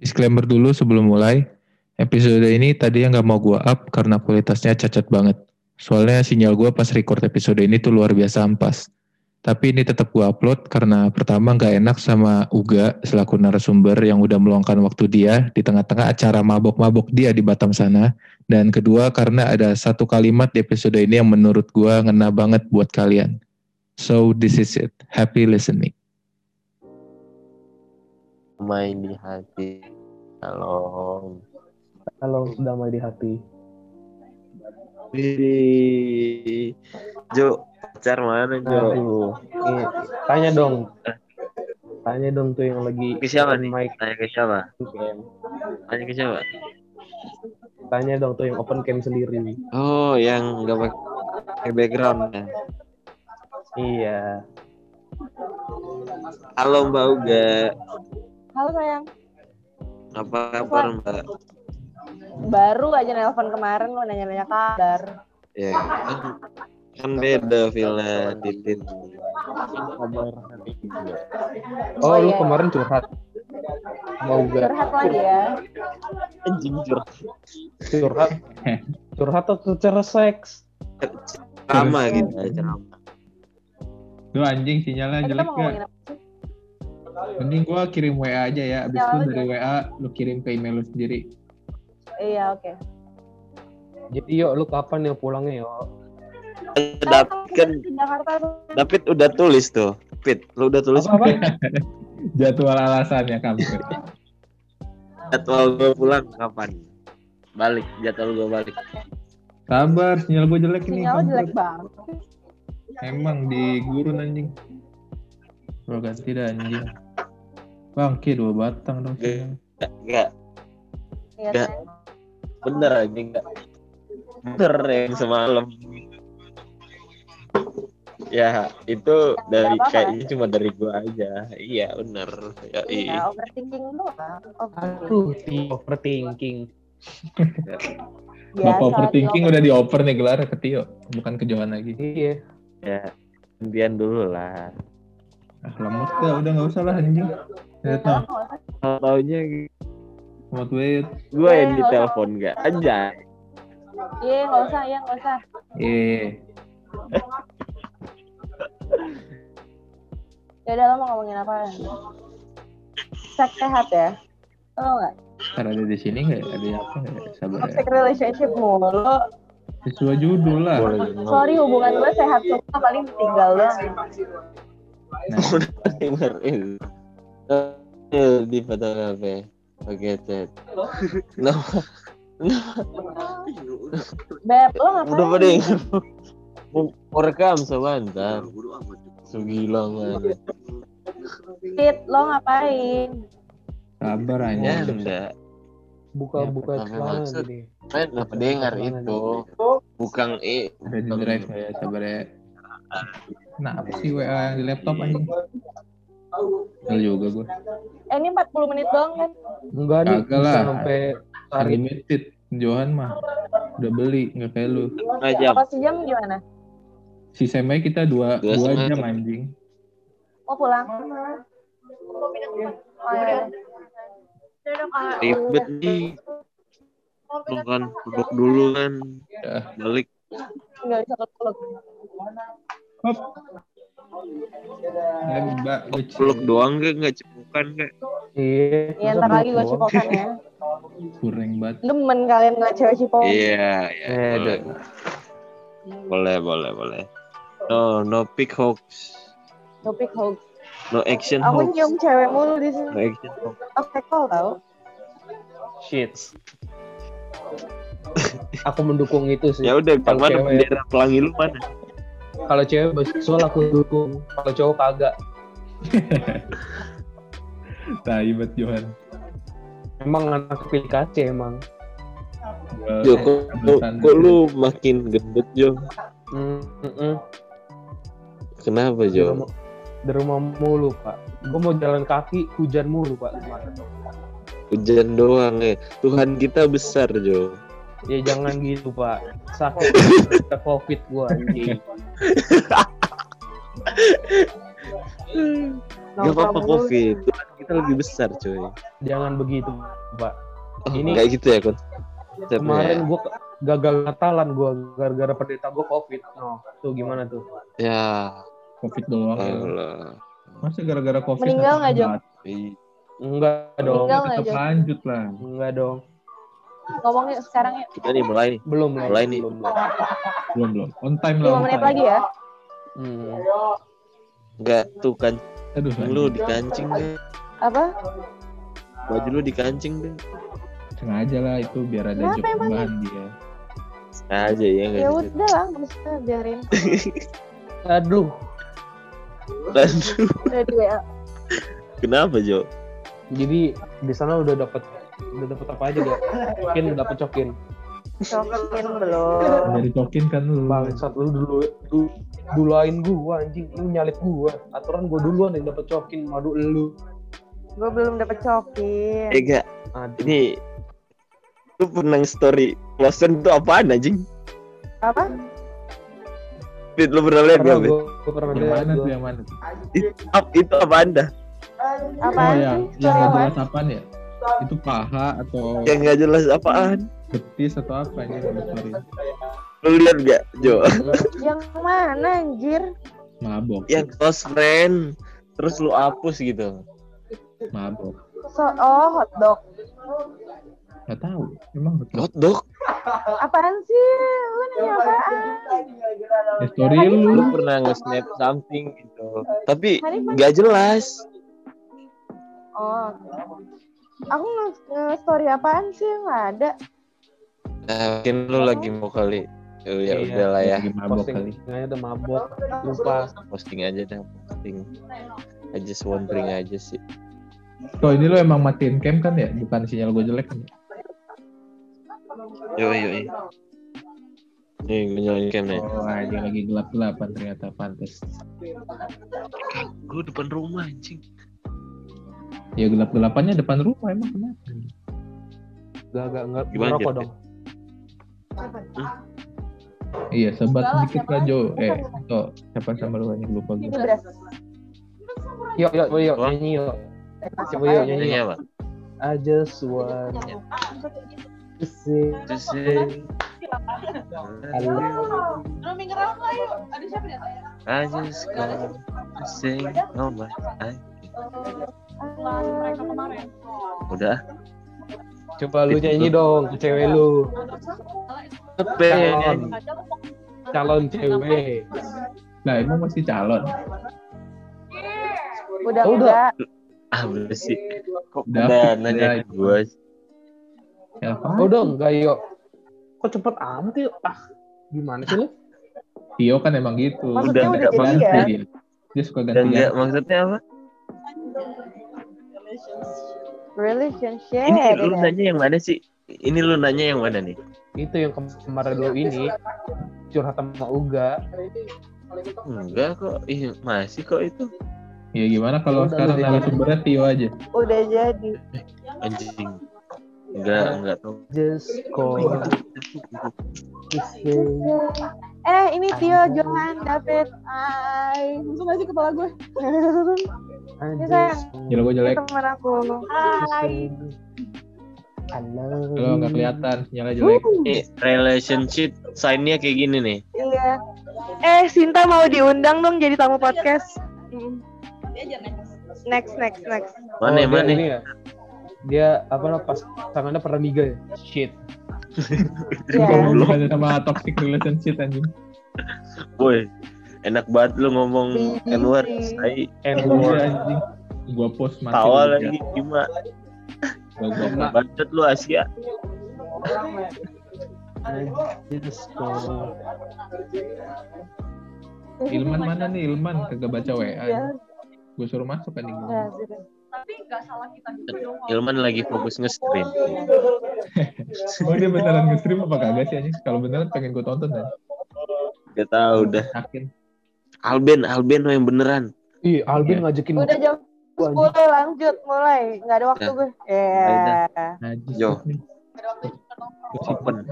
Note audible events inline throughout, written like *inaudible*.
Disclaimer dulu sebelum mulai. Episode ini tadi yang nggak mau gua up karena kualitasnya cacat banget. Soalnya sinyal gua pas record episode ini tuh luar biasa ampas. Tapi ini tetap gua upload karena pertama nggak enak sama Uga selaku narasumber yang udah meluangkan waktu dia di tengah-tengah acara mabok-mabok dia di Batam sana. Dan kedua karena ada satu kalimat di episode ini yang menurut gua ngena banget buat kalian. So this is it. Happy listening. Main di hati. Halo. Kalau damai di hati. Wih. Jo, pacar mana Jo? Aduh. Tanya dong. Tanya dong tuh yang lagi Ke siapa nih? mic Tanya ke siapa? Tanya ke siapa? Tanya dong tuh yang open cam sendiri. Oh, yang nggak pakai background ya. Iya. Halo Mbak Uga. Halo sayang, Apa kabar Mbak? baru aja nelpon kemarin lo nanya-nanya kabar. Ya, kan, kan beda feelnya titit. Kabar juga. Oh, Oh, lu iya. kemarin curhat. Mau gak Curhat lagi ya. Anjing curhat. curhat? *laughs* curhat atau secara seks? Sama gitu ceramah. Lu anjing sinyalnya Eh, kita jelek mau gak? Mending gua kirim WA aja ya. Abis Ya, itu dari WA lu kirim ke email lu sendiri. Iya oke. Jadi yuk lu kapan ya pulangnya yuk? David kan Ke Jakarta tuh. David udah tulis tuh. Pit, lu udah tulis Apa, apa? *laughs* Jadwal alasannya kamu. jadwal gue pulang kapan? Balik, jadwal gue balik. Sabar, sinyal gua jelek ini. Sinyal kampret. jelek banget. Emang di gurun anjing. Bro ganti dah anjing. Bangke dua batang dong. Enggak, enggak, Iya Nggak. sayang. bener aja enggak. Bener yang semalam. Ya, itu dari kayaknya cuma dari gua aja. Iya, bener. Ya, Iya overthinking doang. Overthinking. Aduh, Tio, overthinking. Biasa, Bapak overthinking di- udah dioper nih gelar ke Tio, bukan ke Johan lagi. Iya. ya. Gantian dulu lah. Ah, lemot dah, udah nggak usah lah anjing. Nah, Tahu taunya lemot banget. gua yang di telepon enggak aja. Iya nggak usah, iya nggak usah. Eh, Ya udah lo mau ngomongin apa? Seks sehat ya? Lo nggak? ntar ada di sini nggak? ya? Ada apa nggak? ya? Sabar ya. Toxic relationship mulu. Sesuai judul lah. Sorry hubungan gue sehat semua paling tinggal doang. Nah, *laughs* Denger itu. Eh, di HP. Oke, chat. Kenapa? Beb, lo ngapain? Udah pada yang mau rekam sebentar. Segila banget. Tit, lo ngapain? sabar Ya, aja. enggak. Buka-buka Ya, celana maksud. gini. Kan apa dengar itu? Bukan eh Ada di drive ya, sabar ya. Nah, apa sih WA yang di laptop anjing? Kesel juga gue. Eh ini 40 menit doang kan? Enggak nih, bisa lah. sampai hari Unlimited. Johan mah udah beli nggak kayak lu. jam. Kalau sejam gimana? Si Semai kita dua, Dua dua jam jam. anjing. Mau pulang? Oh, iya. Ribet nih. Lu kan duduk dulu kan. Ya. Balik. Nggak bisa. Hop. Peluk doang gak? Nggak cepukan gak? Iya. Iya ntar lagi gue cipokan ya. kurang banget. Demen kalian nggak cewek cipok. Iya, iya. Eh, Boleh. Boleh, boleh, boleh. No, no pick hoax. Topik hoax. No action Aku hoax. nyium cewek mulu di No sini. action hoax. Aku tekol tau. Shit. Aku mendukung itu sih. Ya udah, yang Kalau mana bendera pelangi lu mana? Kalau cewek bisexual aku dukung. Kalau cowok kagak. *laughs* Tai banget Johan. Emang anak aplikasi emang. Jo, kok, kok, kok lu makin gendut, Jo? Mm -mm. Kenapa, Jo? di rumah mulu pak. Gue mau jalan kaki hujan mulu pak. Hujan doang ya. Tuhan kita besar, Jo. Ya jangan gitu pak. Sakit *laughs* covid gue anjing. Gak apa-apa, Covid. Kita lebih besar cuy. Jangan begitu, Pak. Oh, Ini- kayak gitu ya kun. Kemarin gue gagal Natalan gue gara-gara pendeta gue COVID. No, tuh gimana tuh? ya. Covid doang ya. Allah. Masa gara-gara covid Meninggal nggak, Jo? Ih, Enggak dong, Tetap lanjut lah. enggak dong. Ngomongin sekarang ya. Kita nih mulai nih. Belum belum. Mulai nih. Belum, belum. Belum belum. On time lah. 5 on menit lagi ya. Hmm. Enggak tuh kan Aduh, lu dikancing deh. Apa? Baju lu dikancing deh. sengaja lah itu biar ada Kenapa job emang? tambahan dia. Aja ya enggak Ya udah lah, usah biarin. *laughs* Aduh, Aduh, Udah di WA. Kenapa Jo? jadi di sana udah dapat udah dapat apa aja gak? Cokin dapat cokin. Cokin belum. Dari token kan lu. Bangsat lu dulu du, dulain gua anjing, lu nyalip gua. Aturan gua duluan yang dapat cokin, madu lu. Gue belum dapet cokin. Eh enggak, Aduh. ini lu pernah story Lawson itu apaan anjing? Apa? Fit, lu pernah lihat gak, Fit? gua, gua pernah Yang lihat mana gua. tuh yang mana? Itu, ap- itu apa anda? Apaan oh yang sih? yang apaan? jelas apaan ya? Itu paha atau Yang nggak jelas apaan? betis atau apa ini lu story? Lu lihat gak, Jo? Yang mana anjir? Mabok. Yang close friend, terus lu hapus gitu. Mabok. So, oh hotdog. Gak tahu. Emang betul. Hotdog? Apaan sih? Lu nanya apaan? Ya, story Lu lu. pernah nge-snap something gitu. Tapi nggak jelas. Oh. Aku nge- nge-story apaan sih? Nggak ada. Nah, mungkin lu lagi mau kali. Oh, ya Iya. udah lah ya, kali. Postingannya udah mabok, lupa. posting aja dah, posting. I just wondering aja sih. Kok ini lu emang matiin cam kan ya? Bukan sinyal gue jelek kan? ya? Yo yo yo. Nih nyalain cam nih. Oh, ini lagi gelap-gelapan ternyata pantas. Gue depan rumah anjing. Ya gelap-gelapannya depan rumah emang kenapa? Gak gak nggak Gimana, ngerokok dong. Iya, sebat Enggak lah, sedikit siapa lah Jo. Eh, Tok, siapa sama lu ini lupa gue. Yuk yuk yuk nyanyi yuk. Masuk Coba yuk nyanyi. Yuk. apa? I just want to say Terus sih. I love I just come to say oh my I. Udah. Coba lu nyanyi dong ke cewek lu. Calon, calon cewek. Nah, emang masih calon. Udah Oh, udah. Ah udah sih. Kok Udah, udah udah. nanya ke gue? Ya? Oh dong, enggak yuk. Kok cepet amat yuk? Ah, gimana sih lu? Tio kan emang gitu. Maksudnya udah udah jadi ya? Dia. dia suka Dan ganti enggak maksudnya apa? Relationship. Ini lu ya. nanya yang mana sih? Ini lu nanya yang mana nih? Itu yang kemarin lu ini curhat sama Uga. Enggak kok. Ih, masih kok itu. Ya gimana kalau Udah, sekarang narasumbernya Tio aja? Udah jadi. Anjing. Enggak, enggak tahu. Just call Eh, ini Tio, Johan, David. Hai. Langsung gak sih kepala gue? *laughs* I Ini just Gila gue jelek. Temen aku. Hai. love Kalau nggak kelihatan sinyalnya jelek. Ini relationship sign-nya kayak gini nih. Iya. Eh, Sinta mau diundang dong jadi tamu podcast. Next, next, next. Mana Oh, dia mana? ini ya? Dia apa namanya pas tangannya pernah miga ya? Shit. Iya. Ngomong bukan sama toxic relationship anjing. Woi. Enak banget lu ngomong BBC. N-word. Tai. And Iya, anjing. Gua post mati. Tawa lagi gimana? Gua, gua, Bacot lu Asia. I just call Ilman mana nih Ilman kagak baca WA. Iya. Gue suruh masuk anjing. Ya, sudah. Ilman lagi fokus nge-stream. *laughs* Oh dia beneran nge-stream apa kagak sih anjing? Kalau beneran pengen gue tonton kan. Gak tahu dah. Yakin. Alben, Alben lo yang beneran. Ih, Albin Iya. ngajakin Udah jam 10 lanjut mulai. Nggak ada waktu gue. Ya. Najis Yo. nih. Open.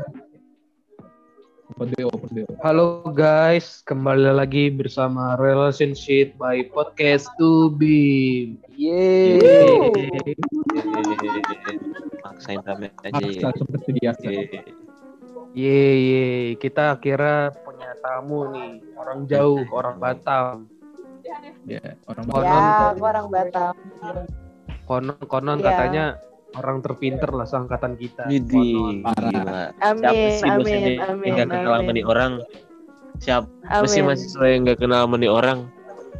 Open BO, open BO. Halo guys, kembali lagi bersama Relationship by Podcast to Be. Yeay. Maksain rame aja Maksa ya. seperti biasa. Yeay. Yeay, kita akhirnya punya tamu nih, orang jauh, orang Batam. Ya, orang Konon, Ya, aku orang Batam. konon, konon Iya. katanya orang terpinter lah seangkatan kita. Widih, Parah. gila. Siapa Amin, sih amin, amin, yang gak kenal sama amin. nih orang? Siapa sih Amin. mahasiswa yang gak kenal sama nih orang?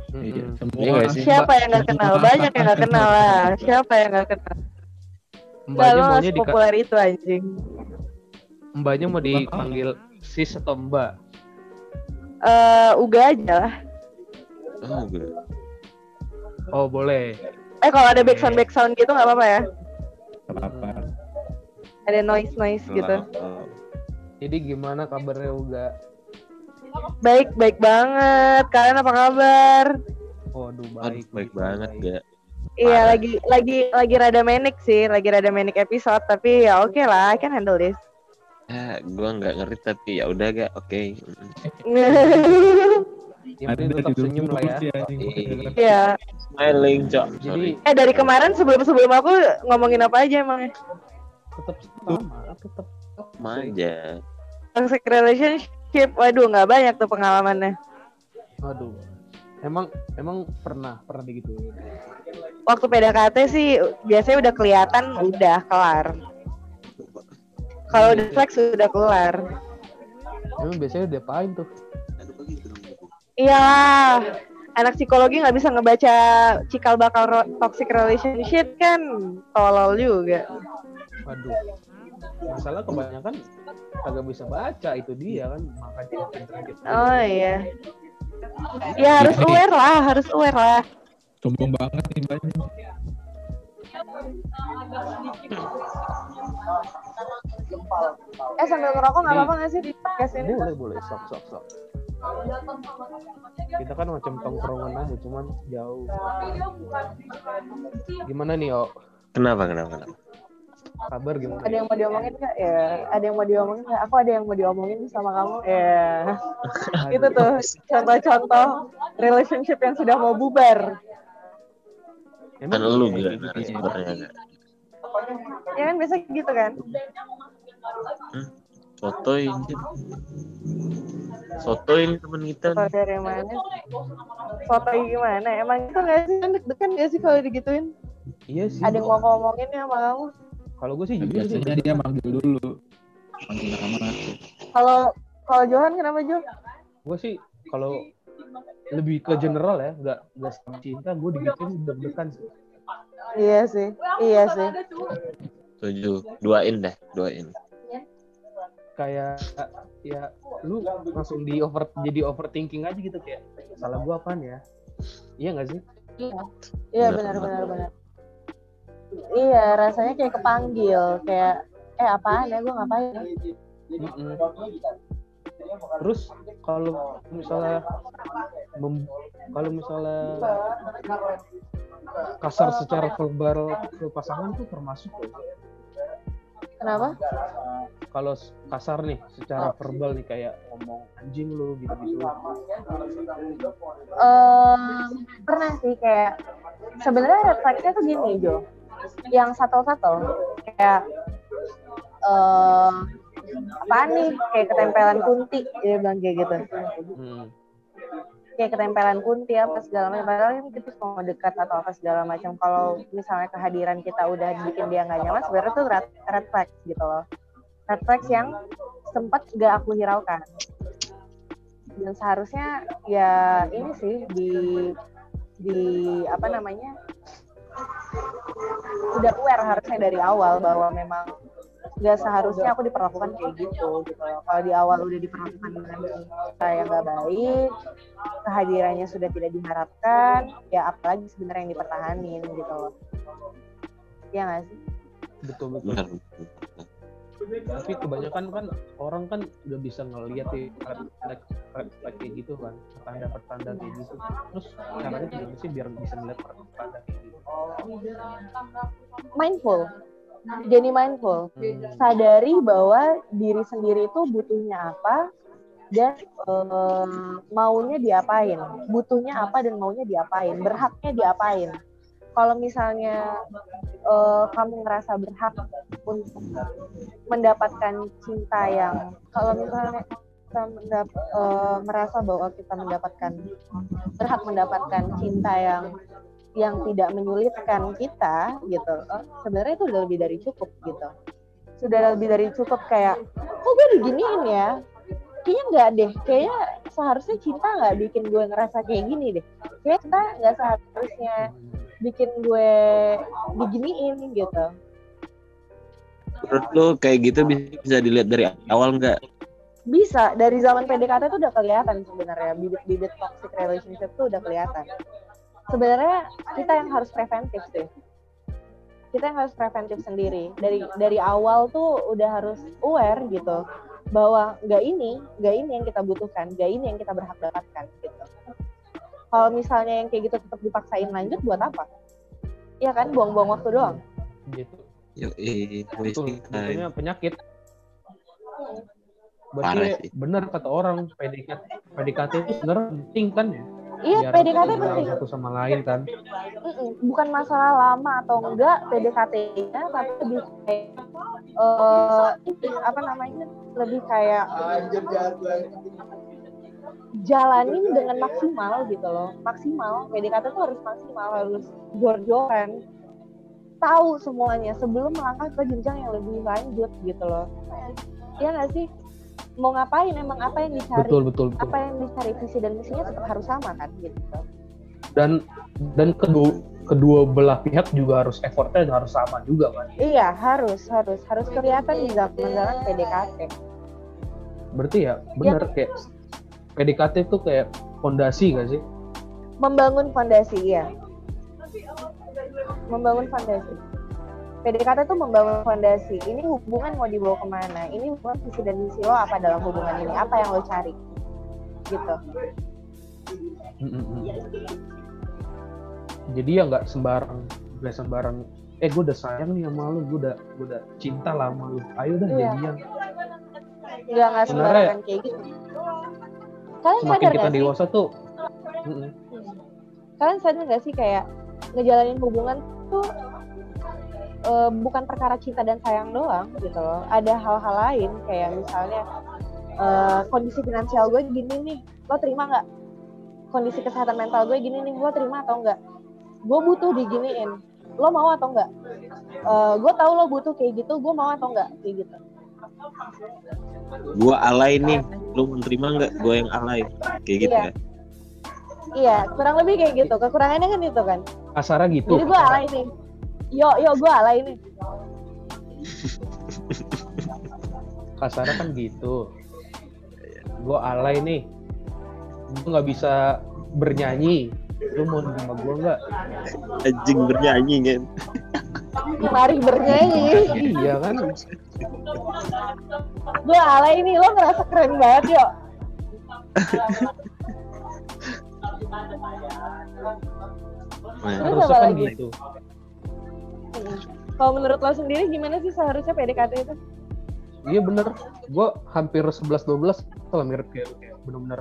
Mm-mm. Iya, semua nggak sih? Siapa yang gak kenal? Banyak yang gak kenal lah. Siapa yang gak kenal? Mbaknya lo maunya di populer itu anjing. mbaknya mau dipanggil sis atau mbak? Eh, Uga aja lah. Oh, gue. Oh boleh. Eh kalau ada backsound backsound gitu nggak apa-apa ya? apa-apa. Ada noise noise gitu. Oh. Jadi gimana kabarnya Uga? Baik baik banget. Kalian apa kabar? Waduh Aduh, baik. baik banget gak? Iya lagi lagi lagi rada manic sih, lagi rada manic episode tapi ya oke lah, I can handle this. Ya, gue nggak ngerti tapi ya udah gak? Oke. Yang penting tetap senyum lah ya. anjing. Iya. Smiling, cok. Jadi. Eh dari kemarin sebelum sebelum aku ngomongin apa aja emang? tetap sama, tetap Sama aja. Toxic relationship, waduh nggak banyak tuh pengalamannya. Aduh. Emang emang pernah pernah begitu. Waktu PDKT sih biasanya udah kelihatan udah kelar. Kalau udah flex udah kelar. Emang biasanya udah apain tuh? Iya, anak psikologi nggak bisa ngebaca cikal bakal ro- toxic relationship kan tolol juga. Waduh. Masalah kebanyakan kagak bisa baca itu dia kan makanya. Oh iya. Ya harus aware lah, harus aware lah. Sombong banget nih banyak. Eh sambil ngerokok nggak apa-apa nggak sih di podcast ini? Boleh boleh sok sok sok. Kita kan macam tongkrongan aja cuman jauh. Gimana nih, Oh? Kenapa, kenapa, kenapa? Kabar gimana? Ada yang mau diomongin nggak? Ya, ada yang mau diomongin nggak? Aku ada yang mau diomongin sama kamu. Ya, *laughs* itu tuh contoh-contoh relationship yang sudah mau bubar. Kan Emang lu iya, gak kayak gitu ya? narasumbernya gak? Ya kan biasa gitu kan? Sotoy ini. Sotoy ini teman kita. Kalau dari mana? Foto gimana? Emang itu nggak sih? Kan deg-degan nggak sih kalau digituin? Iya sih. Ada yang mau ngomongin ya sama kamu? Kalau gue sih jujur sih. Biasanya dia manggil dulu. Manggil nama. Kalau kalau Johan kenapa Jo? Gue sih kalau lebih ke general ya, nggak nggak sama cinta, gue digituin deg-degan sih. Iya sih, iya sih. Tujuh. Duain dah, duain. Kayak ya lu langsung di over jadi overthinking aja gitu kayak salah gue apaan ya? Iya nggak sih? Iya Benar, benar benar. Iya rasanya kayak kepanggil kayak eh apaan ya gue ngapain? Mm-mm. Terus kalau misalnya mem- kalau misalnya kasar secara verbal ke pasangan tuh termasuk loh. Kenapa? Kalau kasar nih secara verbal nih kayak ngomong anjing lu gitu-gitu. Em, pernah sih kayak sebenarnya red flag-nya tuh gini Jo. Yang satu-satu kayak apaan nih? Kayak ketempelan kunti. Dia bilang kayak gitu. Hmm. kayak ketempelan kunti apa segala macam. Padahal kan kita mau dekat atau apa segala macam. Kalau misalnya kehadiran kita udah bikin dia nggak nyaman sebenarnya tuh red, red flags gitu loh. Red flags yang sempat gak aku hiraukan. Dan seharusnya ya ini sih di di apa namanya udah aware harusnya dari awal bahwa memang nggak seharusnya aku diperlakukan kayak gitu gitu loh. Kalau di awal udah diperlakukan dengan cara yang nggak baik, kehadirannya sudah tidak diharapkan, ya apalagi sebenarnya yang dipertahanin gitu loh. Iya nggak sih? Betul betul. Benar. Tapi kebanyakan kan orang kan udah bisa ngeliat ya red flag, kayak gitu kan, pertanda-pertanda kayak gitu. Terus caranya gimana sih biar bisa ngeliat pertanda kayak gitu? Mindful. Jadi mindful. Sadari bahwa diri sendiri itu butuhnya apa, dan eh, maunya diapain, butuhnya apa dan maunya diapain, berhaknya diapain. Kalau misalnya eh, kamu ngerasa berhak untuk mendapatkan cinta yang, kalau misalnya kita mendap- eh, merasa bahwa kita mendapatkan berhak mendapatkan cinta yang yang tidak menyulitkan kita gitu. Oh, sebenarnya itu udah lebih dari cukup gitu. Sudah lebih dari cukup kayak kok gue diginiin ya? Kayaknya nggak deh. Kayaknya seharusnya cinta nggak bikin gue ngerasa kayak gini deh. Kayak cinta nggak seharusnya bikin gue diginiin gitu. Menurut lu kayak gitu bisa, bisa dilihat dari awal nggak? bisa. Dari zaman PDKT tuh udah kelihatan sebenarnya. Bibit-bibit toxic relationship tuh udah kelihatan sebenarnya kita yang harus preventif sih. Kita yang harus preventif sendiri. Dari dari awal tuh udah harus aware gitu bahwa nggak ini nggak ini yang kita butuhkan nggak ini yang kita berhak dapatkan gitu. Kalau misalnya yang kayak gitu tetap dipaksain lanjut buat apa? Iya kan? Buang-buang waktu doang. Gitu. Yo, eh, betul wasting time. sebetulnya penyakit. Parah berarti sih. bener kata orang PDKT PDKT itu sebenarnya penting kan ya iya PDKT penting. satu sama lain kan? Bukan masalah lama atau enggak PDKT-nya tapi lebih kayak eh, ini, apa namanya lebih kayak jalanin dengan maksimal gitu loh. Maksimal PDKT tuh harus maksimal harus jor-joran. Tahu semuanya sebelum melangkah ke jenjang yang lebih lanjut gitu loh. Ya nggak sih mau ngapain emang apa yang dicari? Betul betul betul. Apa yang dicari visi dan misinya tetap harus sama kan gitu. Dan dan kedua kedua belah pihak juga harus effortnya harus sama juga kan Iya harus harus. Harus kelihatan zaman zaman PDKT. berarti ya bener kayak PDKT itu kayak fondasi gak sih? Membangun fondasi iya. Membangun fondasi. PDKT itu membangun fondasi. Ini hubungan mau dibawa ke mana? Ini hubungan visi dan misi lo apa dalam hubungan ini? Apa yang lo cari? Gitu. Mm-mm. jadi ya nggak sembarang nggak sembarang eh gue udah sayang nih sama lu gue udah gue udah cinta lah sama lu ayo dah Iya. jadian Nggak nggak sembarangan kayak gitu. Kalian semakin sadar kita nggak sih? dewasa tuh Mm-mm. Kalian sadar nggak sih kayak ngejalanin hubungan tuh eh, bukan perkara cinta dan sayang doang gitu loh. Ada hal-hal lain kayak misalnya eh, kondisi finansial gue gini nih, lo terima nggak? Kondisi kesehatan mental gue gini nih, lo terima atau enggak? Gue butuh diginiin, lo mau atau enggak? Eh, gue tahu lo butuh kayak gitu, gue mau atau enggak? Kayak gitu. Gua alay nih, lu mau terima nggak? Gua yang alay, kayak gitu Iya. kan? Iya, kurang lebih kayak gitu. Kekurangannya kan itu kan. kasarnya gitu Jadi gue alay nih. Yo, yo, gue *laughs* alay nih. kasarnya kan gitu. Gue alay nih. Gue nggak bisa bernyanyi. Lu mau nerima gue nggak? Anjing bernyanyi kan? Mari bernyanyi. iya kan? Gue alay ini lo ngerasa keren banget yo. Nah, Terus apa kan gitu kalau menurut lo sendiri gimana sih seharusnya PDKT itu? Iya bener. Gue hampir 11-12 kalau mirip kayak bener-bener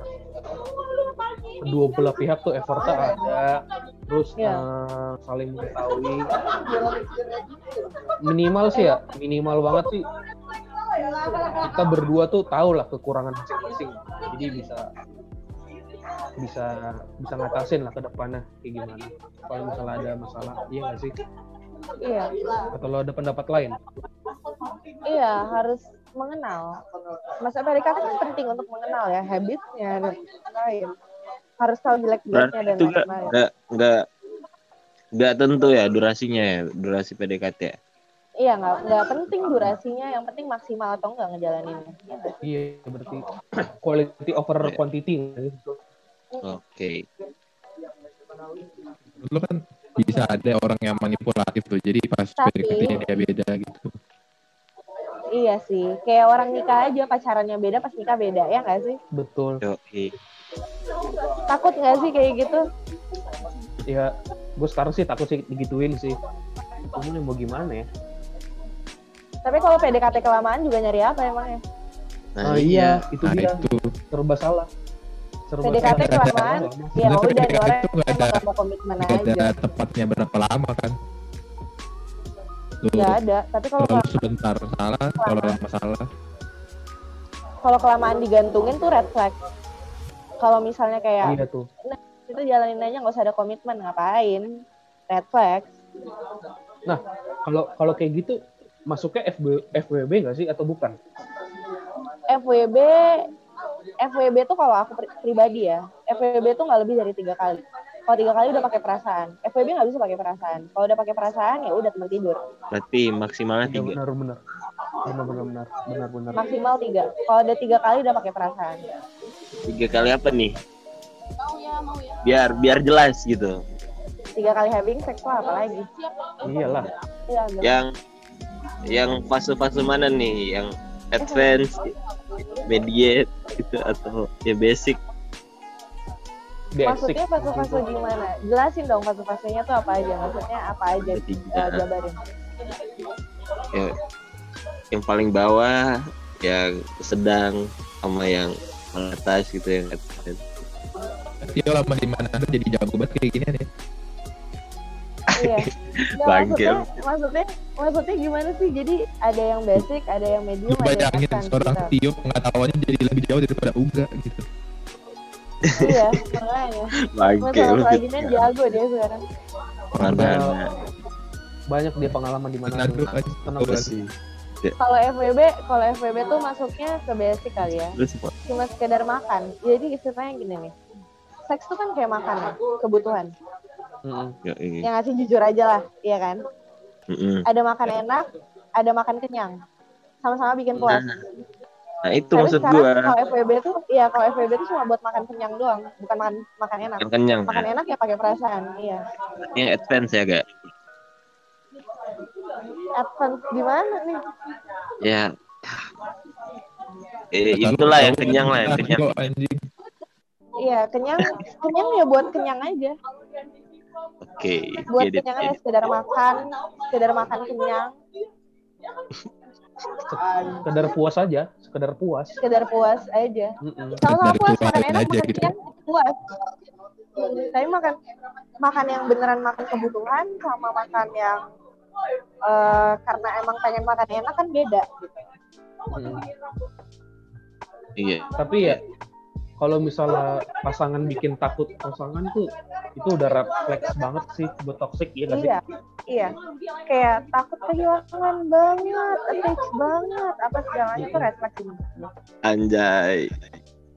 kedua belah pihak tuh effortnya ada terus Iya. eh, saling mengetahui. Minimal sih ya minimal banget sih. Kita berdua tuh tahu lah kekurangan masing-masing. Jadi bisa bisa bisa ngatasin lah ke depannya kayak gimana. Kalau misalnya ada masalah iya nggak sih iya atau lo ada pendapat lain iya harus mengenal masa PDKT kan penting untuk mengenal ya habitnya dan lain harus tahu jelek-jeleknya berarti dan lain-lain nggak nggak nggak tentu ya durasinya ya, durasi PDKT ya. iya nggak nggak penting durasinya yang penting maksimal atau enggak ngejalaninnya Iya iya berarti quality over Iya. quantity? Oke. Lu kan bisa ada orang yang manipulatif tuh. Jadi pas Tapi- PDKT dia beda gitu. iya sih kayak orang nikah aja pacarannya beda pas nikah beda ya nggak sih betul Oke. takut nggak sih kayak gitu ya gue sekarang sih takut sih digituin sih ini mau gimana ya tapi kalau PDKT kelamaan juga nyari apa emangnya Nah, Ah, iya, itu Nah dia itu serba salah. Serba PDKT kelamaan. Ya udah, emang ada- gak mau komitmen aja. ada tepatnya berapa lama kan. Lu, Gak ada. Tapi kalau kalau sebentar salah, kalau lama salah. kalau kelamaan digantungin tuh red flag. Kalau misalnya kayak Iya tuh. itu jalanin aja nggak usah ada komitmen ngapain? Red flag. Kalau kalau kayak gitu masuknya FB, FWB nggak sih atau bukan? FWB FWB tuh kalau aku pri- pribadi ya, FWB tuh nggak lebih dari tiga kali. Kalau tiga kali udah pakai perasaan, FWB nggak bisa pakai perasaan. Kalau udah pakai perasaan ya udah teman tidur. berarti maksimalnya Iya tiga. benar benar. Benar benar benar benar benar. Maksimal tiga. Kalau udah tiga kali udah pakai perasaan. Tiga kali apa nih? Biar biar jelas gitu. Tiga kali having sex lah apalagi. Iyalah. Iya. Yang yang fase-fase mana nih? Yang advance, mediate gitu atau ya basic? Basic. Maksudnya fase-fase gimana? Jelasin dong fase-fasenya tuh apa aja. Maksudnya apa aja? Ada tiga. Eh, jabarin. Ya, yang paling bawah, yang sedang sama yang atas gitu yang advance. Dia lama di mana jadi jago banget kayak gini nih. Iya. *laughs* Bangke. maksudnya, maksudnya, maksudnya gimana sih? Jadi ada yang basic, ada yang medium, Lu ada yang seorang gitu. Tio pengetahuannya jadi lebih jauh daripada Uga gitu. Iya, *laughs* makanya. Bangke Masalah lu. kelajinan jago dia sekarang. Mana? Banyak dia pengalaman di mana. Tuh, sih? Kalau FWB, kalau FWB tuh masuknya ke basic kali ya. Cuma sekedar makan. Jadi istilahnya gini nih. Seks tuh kan kayak makan ya, kebutuhan. Ya, iya. Yang ngasih jujur aja lah, iya kan? Mm-mm. Ada makan enak, ada makan kenyang. Sama-sama bikin puas. Nah, nah itu Tapi maksud gua kalau FWB tuh, iya kalau FWB tuh cuma buat makan kenyang doang, bukan makan makan enak. yang kenyang Makan nah. enak ya pakai perasaan, iya. yang advance ya gak Advance gimana nih? ya eh, itulah yang kenyang lah yang kenyang. Iya, kenyang, kenyang ya buat kenyang aja. Oke Buat get it, kenyang ya sekedar makan, sekedar makan kenyang, Sekedar puas aja, sekedar puas. sekedar puas aja. Sama-sama Sekedar puas, makan enak, aja makan gitu. kenyang, puas. Tapi makan makan yang beneran makan kebutuhan sama makan yang eh, karena emang pengen makan enak kan beda. Gitu. Mm-mm. iya Tapi ya kalau misalnya pasangan bikin takut pasangan tuh itu udah refleks banget sih buat toxic ya nggak sih? Iya, iya. Kayak takut kehilangan banget, attached banget, apa segalanya tuh red flag sih. anjay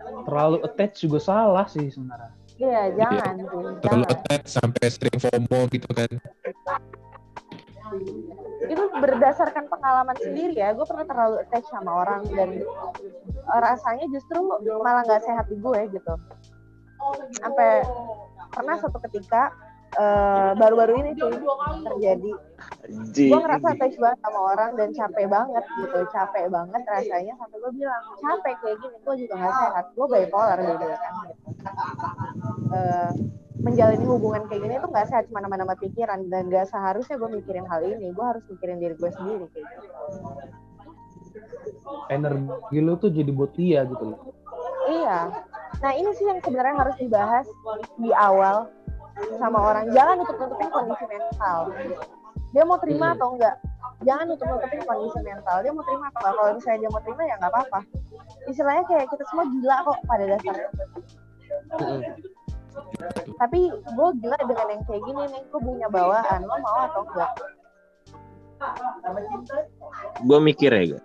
Terlalu attach juga salah sih sebenarnya. Iya, jangan sih, Terlalu jangan. attach sampai sering FOMO gitu kan. Itu berdasarkan pengalaman sendiri ya. Gue pernah terlalu attached sama orang dan eh, rasanya justru malah nggak sehat di gue gitu. Sampai pernah suatu ketika eh, baru-baru ini sih terjadi. Gue ngerasa attached banget sama orang dan capek banget gitu. Capek banget rasanya sampai gue bilang capek kayak gini gue juga nggak sehat. Gue bipolar gitu kan Eh, menjalani hubungan kayak gini tuh nggak sehat cuma nama-nama pikiran. Dan gak seharusnya gue mikirin hal ini gue harus mikirin diri gue sendiri kayak gitu. Energi lu tuh jadi buat dia gitu loh. iya. Nah ini sih yang sebenarnya harus dibahas di awal sama orang. Jangan nutup-nutupin kondisi mental. Dia mau terima Hmm. atau enggak jangan nutup-nutupin kondisi mental. Dia mau terima atau enggak kalau misalnya dia mau terima ya nggak apa-apa. Istilahnya kayak kita semua gila kok pada dasarnya. Mm-mm. Tapi gue gila dengan yang kayak gini nih gue punya bawaan lo mau atau enggak gue mikir ya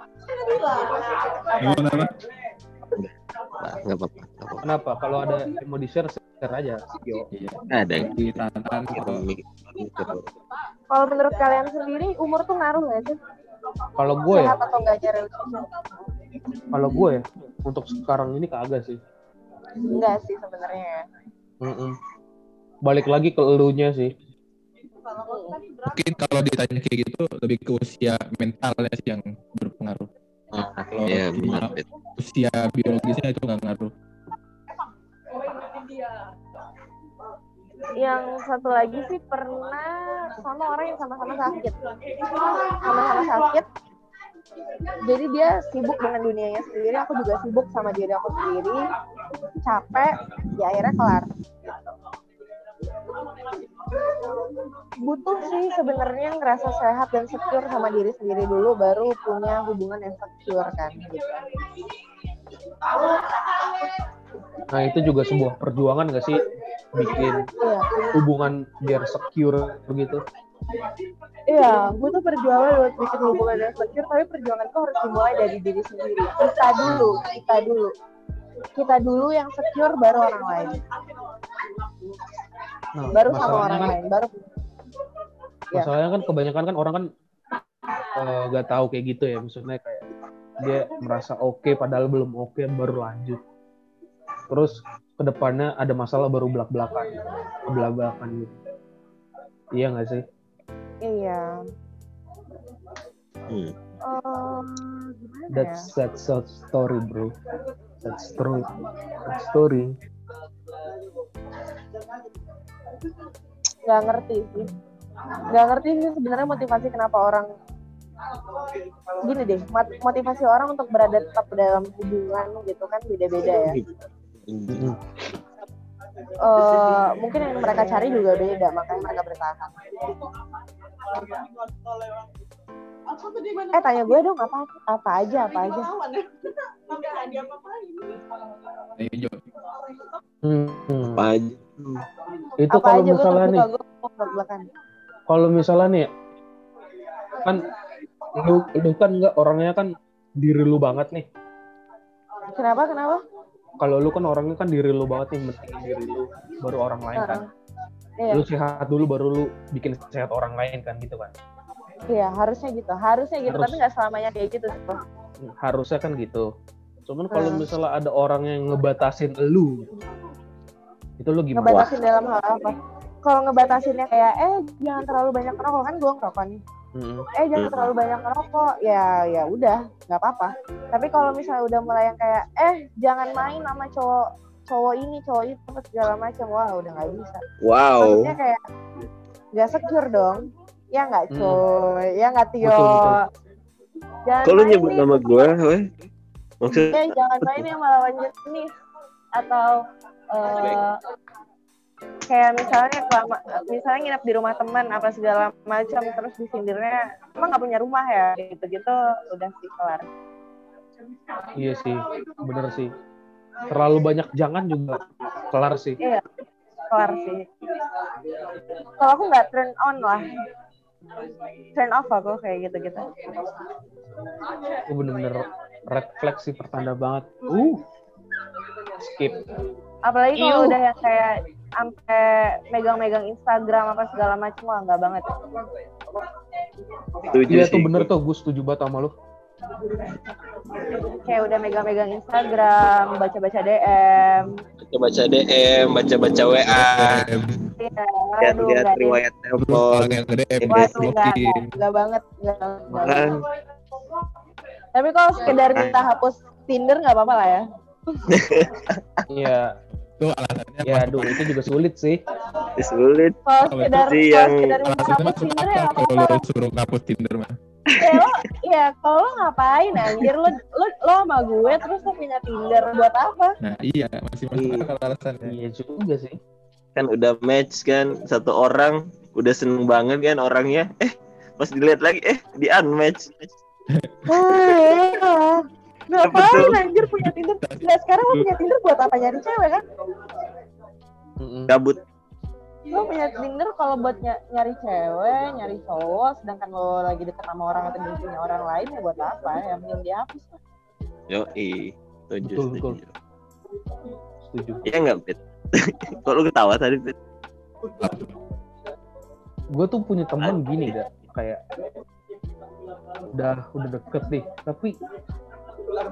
nah, nggak apa-apa. Kenapa? Kalau ada yang mau di share, share aja. Yo. Iya. ada kalau mikir mikir. kalau menurut kalian sendiri umur tuh ngaruh nggak sih Kalau gue ya, kalau gue ya, untuk sekarang ini kagak sih. enggak sih sebenarnya ya. Mm-mm. Balik lagi ke elunya sih. mungkin kalau ditanya kayak gitu lebih ke usia mentalnya sih yang berpengaruh. Ah, Kalau iya cuma benar Bet. usia biologisnya itu nggak ngaruh. yang satu lagi sih pernah sama orang yang sama-sama sakit sama-sama sakit jadi dia sibuk dengan dunianya sendiri aku juga sibuk sama diri aku sendiri capek ya akhirnya kelar butuh sih sebenarnya ngerasa sehat dan secure sama diri sendiri dulu baru punya hubungan yang secure kan gitu. Nah itu juga sebuah perjuangan gak sih bikin Iya, hubungan biar secure begitu? Iya, butuh perjuangan buat bikin hubungan yang secure, tapi perjuangan itu harus dimulai dari diri sendiri. Kita dulu, kita dulu. Kita dulu yang secure baru orang lain. Nah, Baru sama orang kan, lain, baru Ya. Masalahnya kan kebanyakan kan orang kan eh, gak tahu kayak gitu ya, maksudnya kayak dia merasa oke padahal belum oke baru lanjut. Terus ke depannya ada masalah baru belak belakan, belak belakan gitu. Iya nggak sih? Hmm. Em, gimana ya? That's that's sad story bro. That's true. That story. nggak ngerti sih nggak ngerti sih sebenarnya motivasi kenapa orang gini deh mot- motivasi orang untuk berada tetap dalam hubungan gitu kan beda-beda ya. Eh, mungkin yang mereka cari juga beda makanya mereka bertahan eh tanya gue dong apa apa aja apa aja Ayo, *laughs* Jo. Hmm. Apa aja? Itu kalau misalnya nih, belak-belakan kalau misalnya nih, kan lu, lu kan nggak orangnya kan diri lu banget nih. kenapa kenapa Kalau lu kan orangnya kan diri lu banget nih, mentingin diri lu, baru orang lain kan. iya Lu sehat dulu baru lu bikin sehat orang lain kan gitu kan. Iya harusnya gitu harusnya gitu Harus. tapi nggak selamanya kayak gitu sih. Harusnya kan gitu. Cuman kalau Hmm. misalnya ada orang yang ngebatasin lu, itu lu gimana? ngebatasin dalam hal apa kalau ngebatasinnya kayak eh jangan terlalu banyak ngerokok kan gue ngerokok nih Mm-mm. eh jangan Hmm. terlalu banyak ngerokok ya ya udah nggak apa-apa tapi kalau misalnya udah mulai yang kayak eh jangan main sama cowok cowok ini cowok itu segala macam wah udah nggak bisa Wow. maksudnya kayak nggak secure dong ya nggak Hmm. coy ya nggak Tio Betul, betul. main nyebut nih, nama gue, weh? Maksud eh jangan main sama lawan jenis atau eh, kayak misalnya kelama, misalnya nginep di rumah teman apa segala macam terus disindirnya emang nggak punya rumah ya gitu-gitu udah sih kelar Iya sih, bener sih. Terlalu banyak jangan juga kelar sih. iya kelar sih kalau aku nggak turn on lah turn off aku kayak gitu-gitu Itu bener-bener red flag sih pertanda banget. Uh, skip. apalagi kalau udah yang kayak sampai megang-megang Instagram apa segala macam wah nggak banget setuju Iya sih. tuh bener tuh, gue setuju banget sama lu. Kayak udah megang-megang Instagram baca-baca DM Baca-baca DM, baca-baca WA, Iya, deh. riwayat telepon. Waduh, banget, nggak, banget. Tapi kalau sekedar minta hapus Tinder nggak apa-apa lah ya. *laughs* Iya, Itu alasannya ya aduh itu juga sulit sih. sulit. Kalau Kalau sekedar, kalau yang sekedar minta alasannya hapus masuk Tinder ya kalau apa-apa. lu suruh ngapus Tinder mah. Ya lo, ya kalau lo ngapain anjir lo, lo, lo sama gue terus lo punya Tinder buat apa? Nah iya, masih masuk Iya. akal alasannya. Iya juga sih. Kan udah match kan satu orang, udah seneng banget kan orangnya. Eh, pas dilihat lagi eh di unmatch. Ah, Ngapain anjir punya Tinder? Nah sekarang lo punya Tinder buat apa nyari cewek kan? Kabut. Lo punya Tinder kalau buat ny- nyari cewek, nyari cowok, sedangkan lo lagi deket sama orang atau punya orang lain ya buat apa? Ya mending dihapus. Yo, setuju, Betul, setuju. betul. Setuju. Iya nggak, Pit? *laughs* Kok lu ketawa tadi, Pit? Gue tuh punya temen gini dah, kayak udah udah deket nih, tapi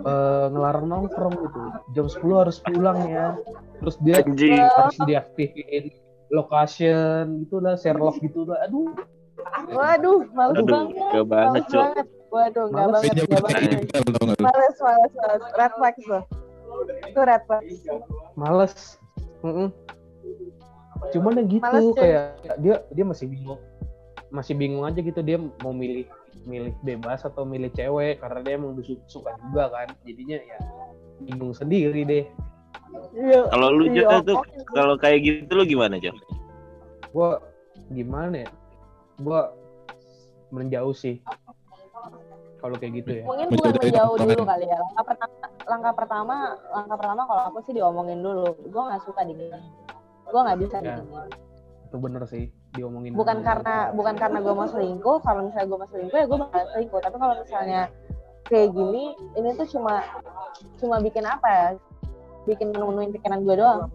eh, ngelarang nongkrong gitu. Jam 10 harus pulang ya. Terus dia Anjing. harus diaktifin location gitu lah, share love gitu lah. Aduh, Waduh, males Aduh, banget. nggak banget, males banget. Waduh, Males. banget, banget. gak lu? Males, males, males. Red flag tuh. Itu red flag. males. Mm-mm. Cuman yang gitu Males, kayak dia dia masih bingung. Masih bingung aja gitu dia mau milih milih bebas atau milih cewek karena dia emang su- suka juga kan jadinya ya bingung sendiri deh Iya. Kalau lu Iya, Jo tuh kalau kayak gitu lu gimana Jo? gua gimana ya gua menjauh sih kalau kayak gitu ya Mungkin dari menjauh dulu kali ya. Langkah pertama, langkah pertama, langkah pertama kalau aku sih diomongin dulu. Gue nggak suka digini. Gue nggak bisa Ya. digini. itu bener sih diomongin Bukan dulu. karena bukan karena gue mau selingkuh. Kalau misalnya gue mau selingkuh ya gue bakal selingkuh. Tapi kalau misalnya kayak gini, ini tuh cuma cuma bikin apa ya? Bikin menuhin pikiran gue doang.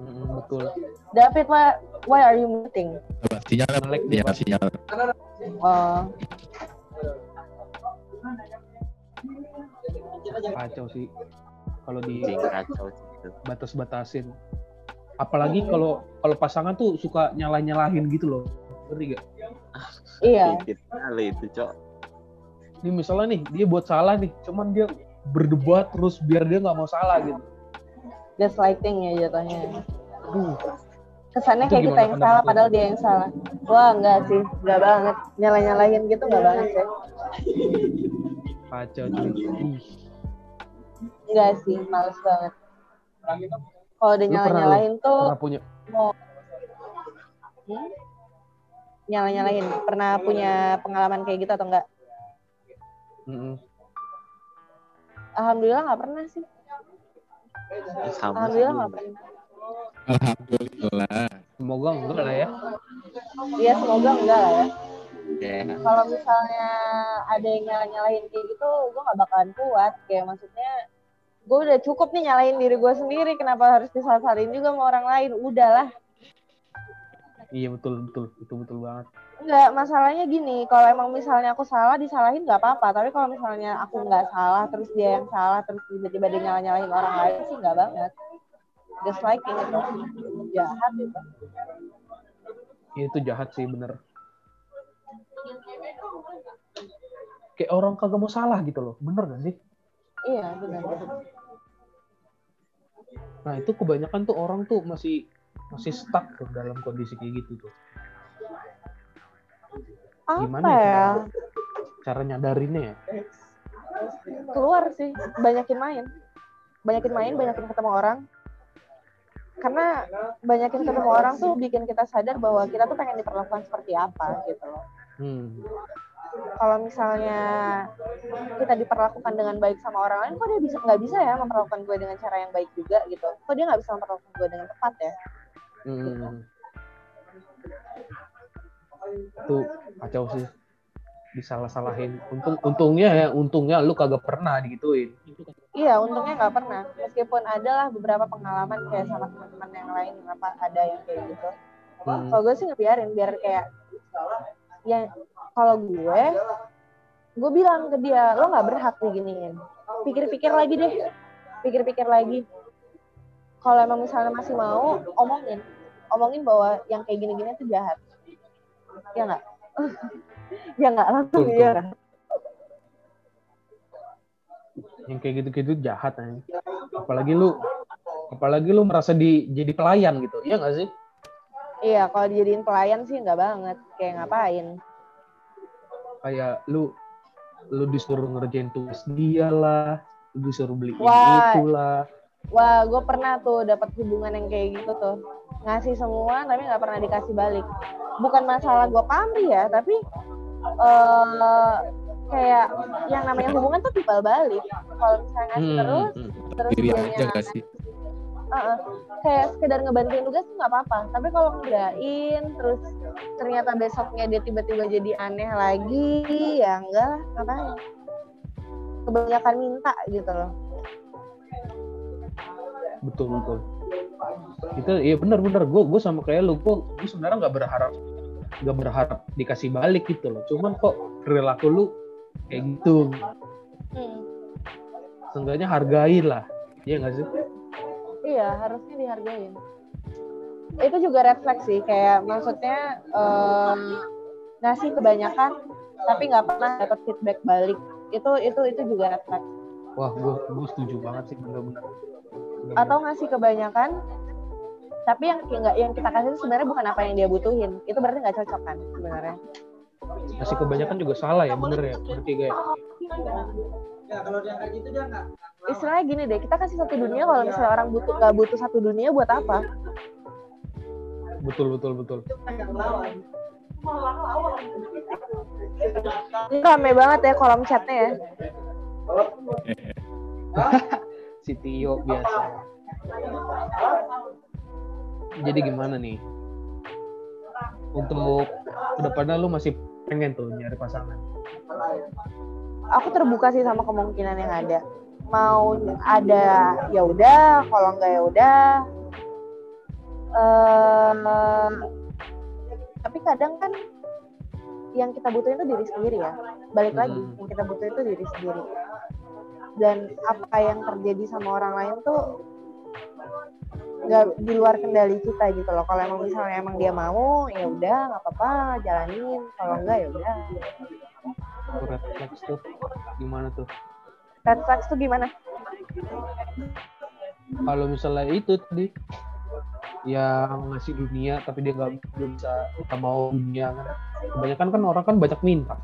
Mm-mm, betul David, why, why are you muting? Apa? Sinyal? Melek dia, Sinyal, Pak. sinyal. Oh, kacau sih kalau di batas-batasin apalagi kalau kalau pasangan tuh suka nyalah nyalahin gitu loh ngerti gak iya. Dikit kali itu, Cok. ini misalnya nih dia buat salah nih cuman dia berdebat terus biar dia nggak mau salah gitu Gaslighting ya jatuhnya. Aduh, Kesannya Itu kayak kita gimana yang salah, padahal dia yang salah. Wah, enggak sih. Enggak banget. Nyalah-nyalahin gitu enggak banget sih. kacau cuy Enggak sih, males banget. Kalau udah nyala nyalahin tuh pernah punya mau Hmm? nyala nyalahin. Pernah punya pengalaman kayak gitu atau enggak? Mm-mm. Alhamdulillah nggak pernah sih. Sama sih. Alhamdulillah nggak pernah. Alhamdulillah. semoga enggak lah ya Iya semoga enggak lah ya. Ya. Kalau misalnya ada yang nyala nyalahin kayak gitu, gue nggak bakalan kuat. Kayak maksudnya gue udah cukup nih nyalahin diri gue sendiri. Kenapa harus disalahin juga sama orang lain? Udahlah. Iya betul betul itu betul banget Enggak, masalahnya gini, kalau emang misalnya aku salah disalahin nggak apa-apa, tapi kalau misalnya aku nggak salah, terus dia yang salah, terus tiba-tiba dia nyala-nyalahin orang lain sih nggak banget. Disliking itu jahat itu. Iya, itu jahat sih bener kayak orang kagak mau salah gitu loh bener gak sih Iya, benar. nah itu kebanyakan tuh orang tuh masih masih stuck tuh dalam kondisi kayak gitu tuh Apa Gimana ya? ya? cara nyadarinnya ya Keluar sih, banyakin main. Banyakin main, banyakin ketemu orang. Karena banyakin ketemu orang tuh bikin kita sadar bahwa kita tuh pengen diperlakukan seperti apa gitu loh. hmm. kalau misalnya kita diperlakukan dengan baik sama orang lain, kok dia bisa nggak bisa ya memperlakukan gue dengan cara yang baik juga gitu? Kok dia nggak bisa memperlakukan gue dengan tepat ya? Hmm. itu kacau sih disalah-salahin untung untungnya ya untungnya lu kagak pernah digituin Iya, untungnya nggak pernah. Meskipun ada lah beberapa pengalaman kayak sama teman-teman yang lain, kenapa ada yang kayak gitu. Hmm. Kalau gue sih ngebiarin biar kayak ya kalau gue gue bilang ke dia lo nggak berhak diginiin pikir-pikir lagi deh pikir-pikir lagi kalau emang misalnya masih mau omongin. Omongin bahwa yang kayak gini-gini itu jahat. Ya nggak? *laughs* Ya nggak? Langsung Betul, iya. yang kayak gitu-gitu jahat ya. apalagi lu apalagi lu merasa di jadi pelayan gitu iya nggak sih? Iya kalau dijadiin pelayan sih nggak banget. Kayak ngapain? Kayak lu lu disuruh ngerjain tugas dia lah lu disuruh beli ini Wah. itu lah Wah, gue pernah tuh dapat hubungan yang kayak gitu tuh. Ngasih semua tapi nggak pernah dikasih balik. Bukan masalah gue pamrih ya, tapi eh kayak yang namanya hubungan tuh timbal balik. Kalau misalnya ngasih Hmm, terus, hmm. terus Diri dianya aja gak sih? Heeh. kayak sekedar ngebantuin tugas tuh nggak apa-apa. Tapi kalau ngedain, terus ternyata besoknya dia tiba-tiba jadi aneh lagi, ya enggak lah, ngapain? Kebanyakan minta gitu loh. Betul betul itu iya benar benar gue gue sama kayak lu gue gue sebenarnya nggak berharap nggak berharap dikasih balik gitu loh cuman kok perilaku lu kayak gitu Hmm. seenggaknya hargai lah iya nggak sih Iya, harusnya dihargain. Itu juga refleks sih, kayak maksudnya em, ngasih kebanyakan tapi nggak pernah dapat feedback balik. Itu itu itu juga refleks. wah gue gue setuju banget sih bener-bener Atau ngasih kebanyakan tapi yang nggak yang kita kasih itu sebenarnya bukan apa yang dia butuhin. Itu berarti nggak cocok kan sebenarnya. masih kebanyakan juga salah ya bener ya? Berarti kayak istilahnya gini deh kita kasih satu dunia kalau misalnya orang butuh nggak butuh satu dunia buat apa? Betul betul betul. Ini rame banget ya kolom chatnya ya *laughs* si Tio biasa. Jadi gimana nih? Untuk ke depannya lu masih pengen tuh nyari pasangan? Aku terbuka sih sama kemungkinan yang ada. Mau ada ya udah kalau enggak ya udah. Ehm, tapi kadang kan yang kita butuhin itu diri sendiri ya. Balik lagi Hmm. yang kita butuhin itu diri sendiri dan apa yang terjadi sama orang lain tuh nggak di luar kendali kita gitu loh. Kalau emang misalnya emang dia mau ya udah nggak apa-apa jalanin. Kalau enggak ya udah. Red flags tuh gimana tuh? Red flags tuh gimana? Kalau misalnya itu tadi yang ngasih dunia tapi dia nggak bisa nggak mau dunia kan. Kebanyakan kan orang kan banyak minta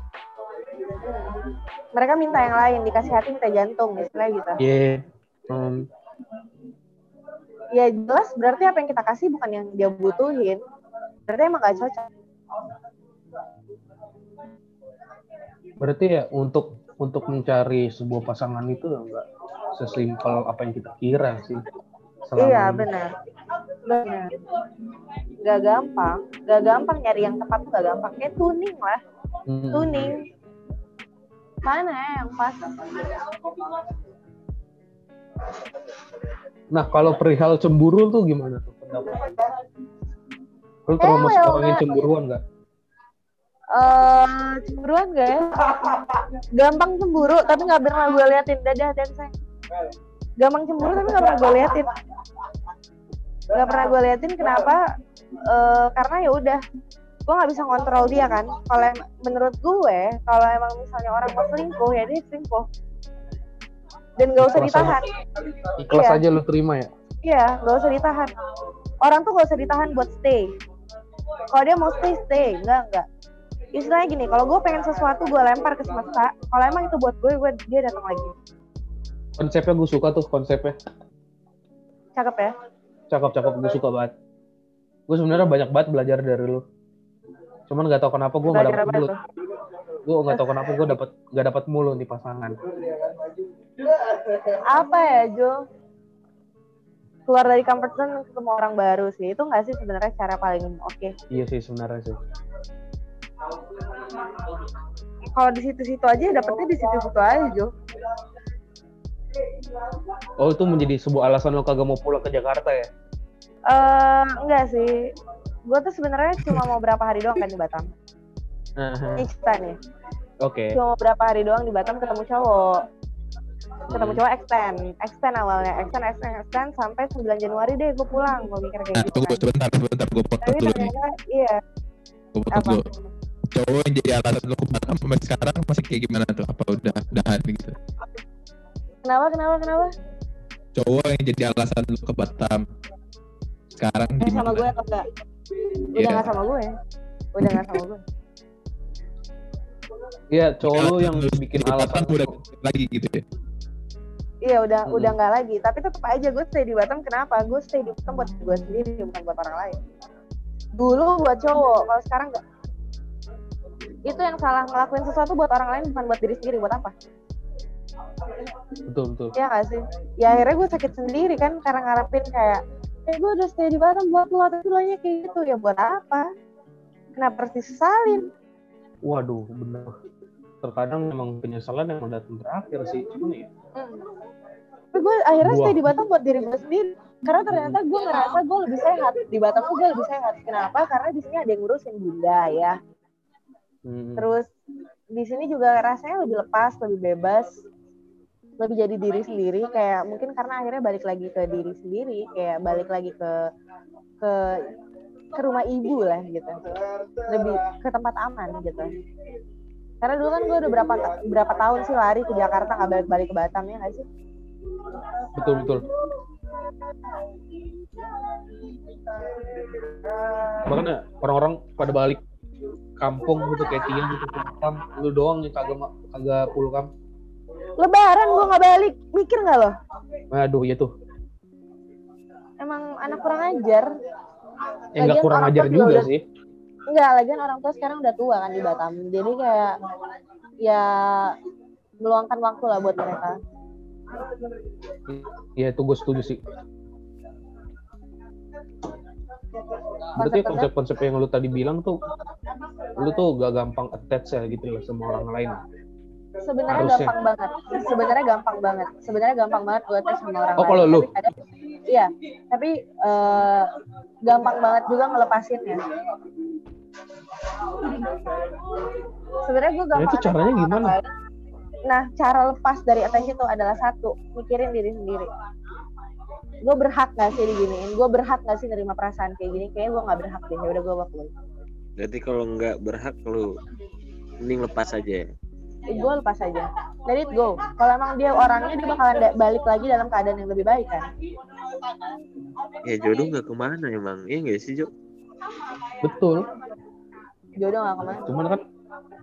mereka minta yang lain dikasih hati minta jantung misalnya gitu. Iya. Hmm, ya jelas berarti apa yang kita kasih bukan yang dia butuhin. Berarti emang gak cocok. Berarti ya untuk untuk mencari sebuah pasangan itu nggak sesimpel apa yang kita kira sih. Selama iya benar. Benar. Gak gampang. Gak gampang nyari yang tepat tuh gak gampang. Kayak tuning lah. Hmm. tuning mana? Ya yang pas Nah kalau perihal cemburu tuh gimana tuh? Pendapat? Lu termasuk Eh, orang yang cemburuan nggak? eh cemburuan gak ya? Gampang cemburu tapi nggak pernah gue liatin. Dadah dan saya gampang cemburu tapi nggak pernah gue liatin. Nggak pernah gue liatin kenapa? Eh, karena ya udah gue nggak bisa kontrol dia kan. Kalau menurut gue kalau emang misalnya orang mau selingkuh ya dia selingkuh. Dan gak usah Ikhlas ditahan. Ikhlas Iya. aja lu terima ya. iya gak usah ditahan. Orang tuh gak usah ditahan buat stay. Kalau dia mau stay stay. Enggak enggak istilahnya gini kalau gue pengen sesuatu gue lempar ke semesta. Kalau emang itu buat gue gue dia datang lagi. Konsepnya gue suka tuh konsepnya. cakep ya? Cakep cakep. Gue suka banget. Gue sebenarnya banyak banget belajar dari lu. Cuman nggak tahu kenapa gue nggak dapet apa mulu. tuh Gue nggak tahu kenapa gue dapet nggak dapet mulu nih pasangan. apa ya Jo keluar dari comfort zone ketemu orang baru sih itu nggak sih sebenarnya cara paling oke Iya sih sebenarnya sih. kalau di situ-situ aja dapetnya di situ-situ aja Jo Oh itu menjadi sebuah alasan lo kagak mau pulang ke Jakarta ya? Eh enggak sih gue tuh sebenarnya cuma mau berapa hari doang kan di Batam ini cerita nih Oke. cuma mau berapa hari doang di Batam ketemu cowok ketemu Hmm. cowok extend extend awalnya extend extend extend sampai 9 Januari deh gue pulang gue mikir kayak Nah, gitu tunggu kan. sebentar, sebentar. Gue potong dulu nih. ternyata iya Gue potong dulu. Cowok yang jadi alasan lu ke Batam sampai sekarang masih kayak gimana tuh? Apa udah udahan gitu? kenapa kenapa kenapa Cowok yang jadi alasan lu ke Batam sekarang Eh, sama gimana? gue atau enggak udah Iya. nggak sama gue. Udah nggak sama gue. Iya cowok lu yang Lu bikin alasan Batam udah lagi gitu ya? iya udah Hmm. udah nggak lagi. Tapi tetap aja gue stay di Batam. Kenapa? Gue stay di Batam buat gue sendiri bukan buat orang lain. Dulu buat cowok kalau sekarang enggak itu yang salah ngelakuin sesuatu buat orang lain bukan buat diri sendiri. Buat apa? Betul betul. Iya gak sih? Ya akhirnya gue sakit sendiri kan karena ngarepin kayak eh gue udah stay di Batam buat lo tapi lo nya kayak gitu ya buat apa? Kenapa harus disesalin? Waduh bener. Terkadang memang penyesalan yang datang terakhir sih. Cuman ya Hmm. Tapi gue akhirnya Buah. stay di Batam buat diri gue sendiri. Karena ternyata gue ngerasa gue lebih sehat di Batam tuh gue lebih sehat. Kenapa? Karena di sini ada yang ngurusin bunda ya. hmm, Terus di sini juga rasanya lebih lepas, lebih bebas, lebih jadi diri sendiri. Kayak mungkin karena akhirnya balik lagi ke diri sendiri, kayak balik lagi ke ke ke rumah ibu lah gitu, lebih ke tempat aman gitu. Karena dulu kan gue udah berapa berapa tahun sih lari ke Jakarta nggak balik balik ke Batam ya nggak sih? betul betul. Makanya orang-orang pada balik kampung gitu kayak Tian gitu pulkam lu doang yang kagak kagak pulkam Lebaran gue nggak balik, mikir nggak lo? waduh ya tuh Emang anak kurang ajar. ya nggak kurang ajar juga juga udah- sih Enggak, lagian orang tua sekarang udah tua kan di Batam. Jadi kayak ya meluangkan waktu lah buat mereka. ya itu gue setuju sih berarti Konsep-konsep yang lu tadi bilang tuh lu tuh gak gampang attach ya gitu ya sama orang lain sebenarnya Harusnya. gampang banget. Sebenarnya gampang banget. Sebenarnya gampang banget gue tes sama orang Oh, lain. kalau lu? Tapi kadang- iya, tapi eh, gampang banget juga ngelepasinnya. Sebenarnya gue gampang. Ya, itu caranya gimana? lain. Nah, cara lepas dari attach itu adalah satu, mikirin diri sendiri. Gue berhak gak sih diginiin? Gue berhak gak sih nerima perasaan kayak gini? Kayaknya gue gak berhak deh. Ya udah gue bakal. Berarti kalau nggak berhak lu mending lepas aja. Gue lepas aja. Let it go. Kalau emang dia orangnya dia bakalan balik lagi dalam keadaan yang lebih baik kan? Ya jodoh nggak ke mana emang? Iya nggak sih Jo? betul. Jodoh gak ke mana? Cuman kan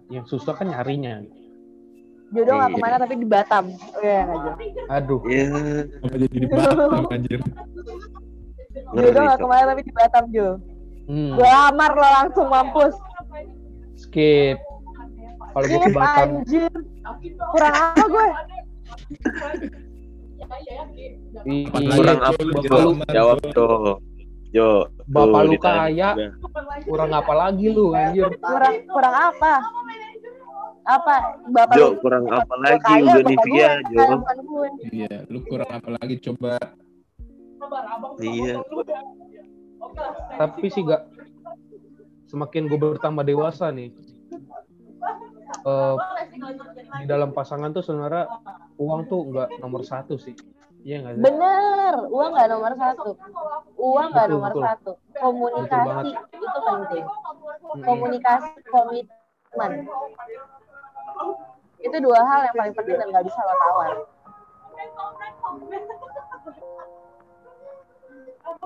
yang susah kan nyarinya. Jodoh gak Iya. ke mana tapi di Batam iya nggak Jo? aduh. Ya Apa jadi di Batam anjir. jodoh gak Cok. ke mana tapi di Batam Jo. Hmm, gue lamar lo langsung mampus. Skip kalau gue ke Batam anjir kurang apa gue i- Apalagi iya, Kurang apa lu Jawab Jo. Jo. Jo. Bapak lu kaya. kurang apa lagi lu anjir? kurang kurang apa? Apa? Bapak Jo lu kurang apa lagi udah Nivea gue Jo. Iya, lu kurang apa lagi coba. Iya. tapi sih gak semakin gue bertambah dewasa nih eh, di dalam pasangan tuh sebenarnya uang tuh nggak nomor satu sih. Iya nggak sih? Bener uang gak nomor satu. Uang gak Betul, nomor betul. satu. Komunikasi itu penting. Mm-mm. komunikasi komitmen. Itu dua hal yang paling penting dan gak bisa lo tawar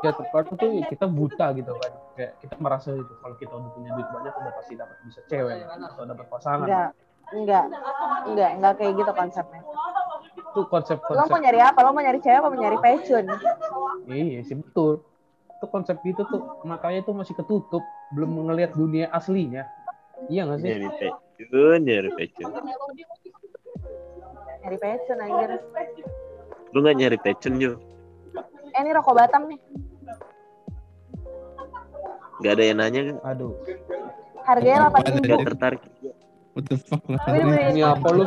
ya terkadang tuh kita buta gitu kan. Kayak kita merasa itu kalau kita udah punya duit banyak udah pasti dapat bisa cewek atau dapat pasangan. Enggak enggak enggak enggak kayak gitu konsepnya. Itu konsep lo mau konsep nyari apa? Lo mau nyari cewek apa mau nyari passion iya sih betul. Itu konsep itu tuh matanya tuh masih ketutup belum ngelihat dunia aslinya. Iya nggak sih? Nyari pecun, nyari pecun. nyari passion anjir. Lu nggak nyari pecun Jo? Eh ini rokok Batam nih. Gak ada yang nanya kan? aduh. Harganya delapan ribu. Gak tertarik. what the fuck lah ini apa lu?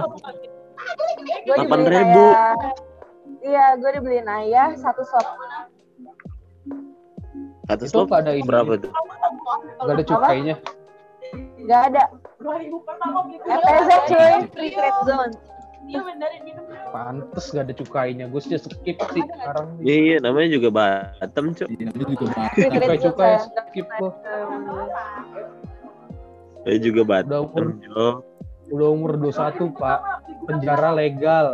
8.000. ayah. iya gue dibeliin ayah satu slot. Satu slop nggak ada ini. berapa tuh? nggak ada cukainya? Nggak ada. FTZ cuy. Free trade zone pantes gak ada cukainya gue sih skip sih sekarang Iya, iya, namanya juga Batam, Cok. Iya, juga Batam. Free trade cukai cukai saya. skip gua Saya juga udah Batam, umur Jo. udah umur 21 pak penjara legal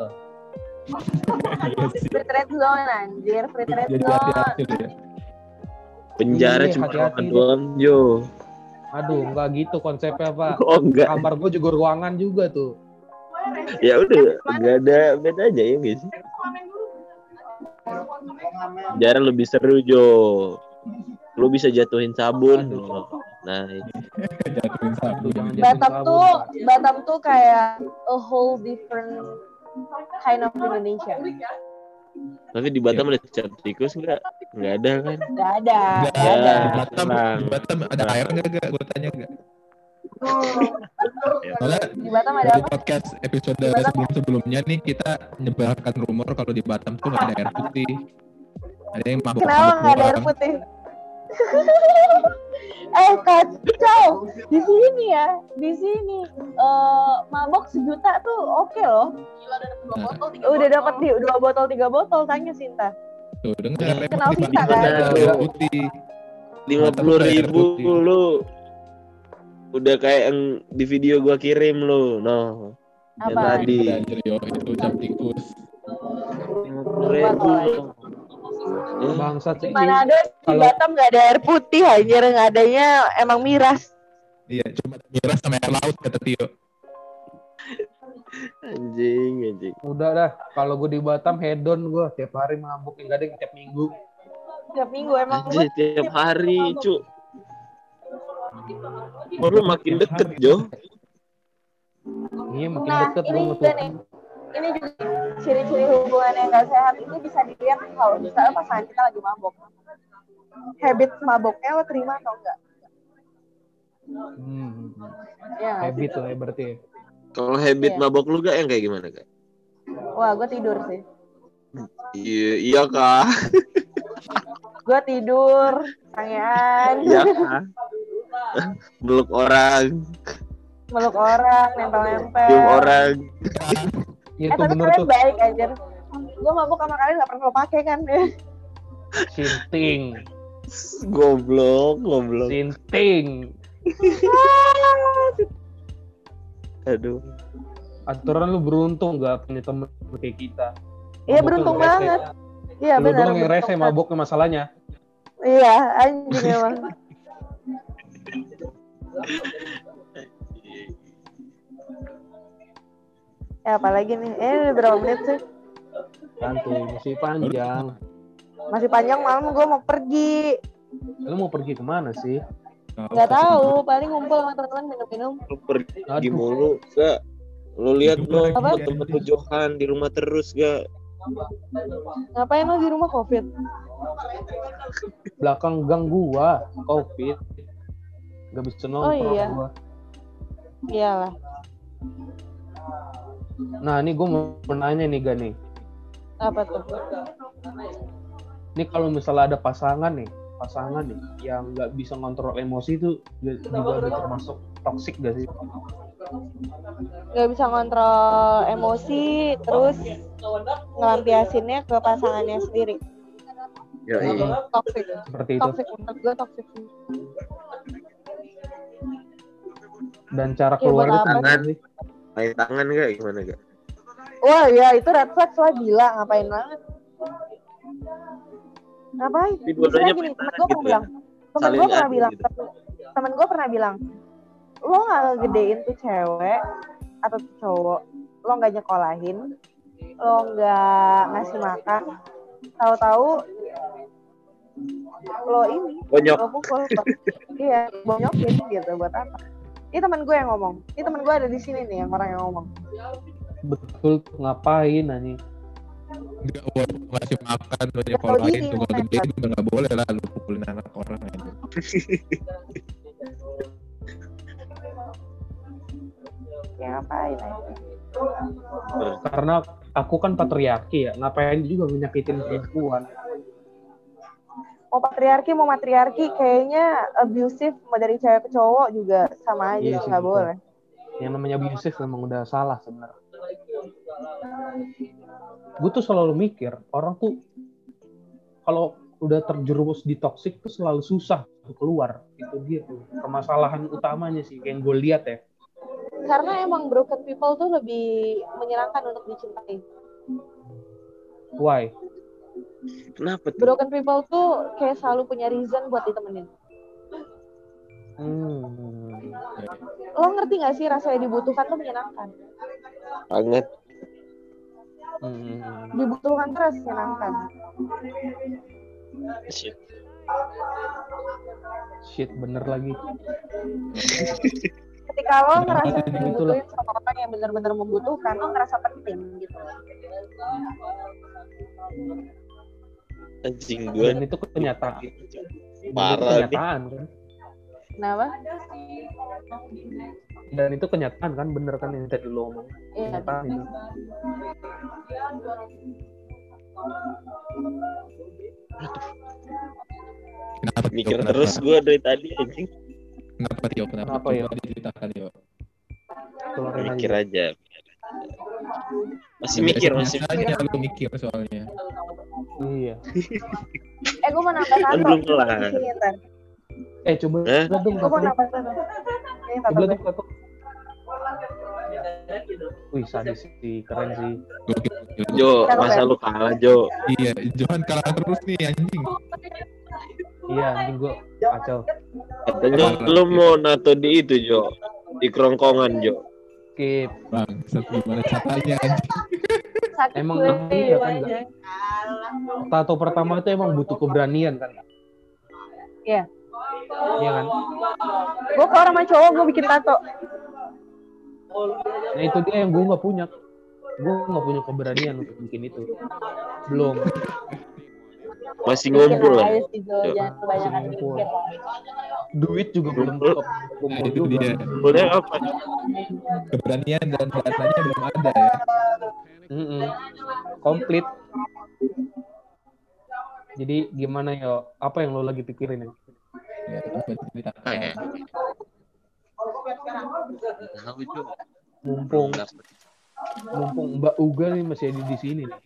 Iya free trade zone anjir free trade Jadi zone hati-hati ya. Penjara Iya, cuma ruangan doang, Jo. aduh nggak gitu konsepnya pak Oh, enggak. kamar gue juga ruangan juga tuh Ya udah, enggak ada beda aja ya, guys. Penjara lebih seru, Jo. Lu bisa jatuhin sabun. Nah. *laughs* Jatuhin sabun. Batam sabun, tuh. Batam tuh kayak a whole different kind of Indonesia tapi di Batam ada cap tikus enggak? Enggak ada kan? nggak ada Enggak, nggak ada di Batam, di Batam ada air enggak enggak? Gue tanya enggak. Ya. Soalnya di Batam ada dari apa? podcast episode sebelum-sebelumnya nih kita menyebarkan rumor kalau di Batam tuh nggak ada air putih. Ada yang mabuk kenapa nggak ada air putih? *laughs* Eh kacau. Di sini ya di sini eh mabok sejuta tuh oke loh. Udah dapat di dua botol tiga botol tanya Sinta. Tuh, dengar Kenal kan? ada air putih. lima puluh ribu lu udah kayak yang di video gua kirim lu no. Yang apa? tadi. Ada anjir yo, itu cap tikus. bangsat sih di Manado di Batam nggak ada air putih anjir. Nggak adanya emang miras. Iya, cuma miras sama air laut kata Tio. Anjing, anjing. Udah dah, kalau gue di Batam hedon gue tiap hari mabuk enggak ada yang tiap minggu. Tiap minggu emang gue Anjing tiap hari, cu. Lu makin deket, Jo. Iya makin Nah, deket ini gue juga nih. Ini juga ciri-ciri hubungan yang gak sehat ini bisa dilihat kalau misalnya pasangan kita lagi mabok. Habit maboknya lo terima atau enggak? Hmm, Ya, habit lah ya berarti. Kalau habit Iya. mabok lu gak yang kayak gimana, Kak? Wah, gue tidur sih. Iya, iya, Kak. Gue tidur, sangean, Iya, Kak. *laughs* *laughs* Meluk orang, meluk orang, nempel-nempel. cium orang. *laughs* Iya Eh, tapi kalian tuh. baik aja. Gue mabuk sama kalian gak pernah lo pakai kan? Sinting, Goblok, goblok. sinting. *laughs* Aduh. Aturan lu beruntung gak punya temen kayak kita. Iya beruntung banget. Iya Lu benar. doang yang rese mabuknya masalahnya. Iya anjing emang. Ya apalagi nih? Eh udah berapa menit sih? Santuy, masih panjang. Masih panjang malam gue mau pergi. Lu mau pergi ke mana sih? Gak tahu. Paling ngumpul sama teman-teman minum-minum. Lu pergi Aduh. mulu, gak? Lu lihat lo Apa? tempat lu Johan di rumah terus, gak? Ngapain lo di rumah covid? Belakang gang gua, covid. Gak bisa nongkrong iya. gua. Iyalah. Nah, ini gua mau nanya nih, Gan nih. Apa tuh? Ini kalau misalnya ada pasangan nih, pasangan nih yang nggak bisa ngontrol emosi itu juga udah termasuk toxic gak sih? Gak bisa ngontrol emosi, terus ngelampiasinnya ke pasangannya sendiri. Ya, iya. Toxic. Seperti itu. Toxic menurut gue toxic. Dan cara Ya, keluar sih? sih? Main tangan gak? Gimana, gak? Wah ya itu red flag lah gila ngapain banget. Ngapain? Misalnya gini, temen tangan gue gitu pernah ya? bilang, temen gue pernah bilang, gitu. temen gue pernah bilang, lo nggak ngegedein tuh cewek atau tuh cowok, lo nggak nyekolahin, lo nggak ngasih makan, tahu-tahu lo ini, Bonyok. lo pukul, iya, bonyokin gitu buat apa? Ini temen gue yang ngomong, ini temen gue ada di sini nih yang orang yang ngomong. Betul tuh, ngapain anjing? Enggak ngasih makan Ya, kalau lain juga makanya. gede juga nggak boleh lah lu pukulin anak orang itu. *laughs* Ya ngapain aja? Karena aku kan patriarki ya, ngapain juga menyakitin perempuan? Mau patriarki mau matriarki kayaknya abusive mau dari cewek ke cowok juga sama aja Iya nggak boleh Yang namanya abusive memang udah salah sebenarnya. Gue tuh selalu mikir, orang tuh kalau udah terjerumus di toxic tuh selalu susah untuk keluar. Itu dia tuh permasalahan utamanya sih, yang gue lihat ya. karena emang broken people tuh lebih menyenangkan untuk dicintai Why? Kenapa tuh? broken people tuh kayak selalu punya reason buat ditemenin Hmm. lo ngerti gak sih rasanya dibutuhkan tuh menyenangkan Banget. Hmm. dibutuhkan tuh rasanya menyenangkan Shit. Shit, bener lagi. *laughs* ketika lo ngerasa Gitu dibutuhin sama orang yang benar-benar membutuhkan lo ngerasa penting gitu Anjing gue. Dan itu kenyataan. Dan itu Parah nih. kenyataan kan. kenapa Dan itu kenyataan kan, bener kan yang tadi lo ngomong. iya Kenyataan itu. Kenapa Tio? Mikir Kenapa? terus gue dari tadi, anjing. Kenapa Tio? Kenapa? Kenapa, Yo? diceritakan Tio. Mikir aja. aja. Masih Iya, mikir, masih mikir. lu mikir soalnya. Iya. eh gue mau nambah satu belum kelar. Eh coba Eh? dong gue mau nambah satu Coba dong tato. Wih sadis sih, keren sih. Jo, masa lu kalah, Jo? Iya, Johan kalah terus nih anjing. Iya, anjing gua kacau. Katanya lu mau nato di itu Jo, di kerongkongan Jo. Skip. Bang, gimana caranya Emang gue, iya kan. Tato pertama itu emang butuh keberanian kan? Iya. Iya kan? Gue kalau sama cowok gue bikin tato. Nah itu dia yang gue nggak punya. Gue nggak punya keberanian untuk bikin itu. Belum. Masih ngumpul lah. Jangan kebanyakan Masih ngumpul. mikir. Duit juga belum Ngumpul. cukup. Nah, itu dia. Ngumpulnya apa? Keberanian dan datanya belum ada ya. Mm-mm. Komplit. Jadi gimana yo? Apa yang lo lagi pikirin ya? Ya, apa ceritakan. Jo. Mumpung Mbak Uga nih masih ada di sini nih.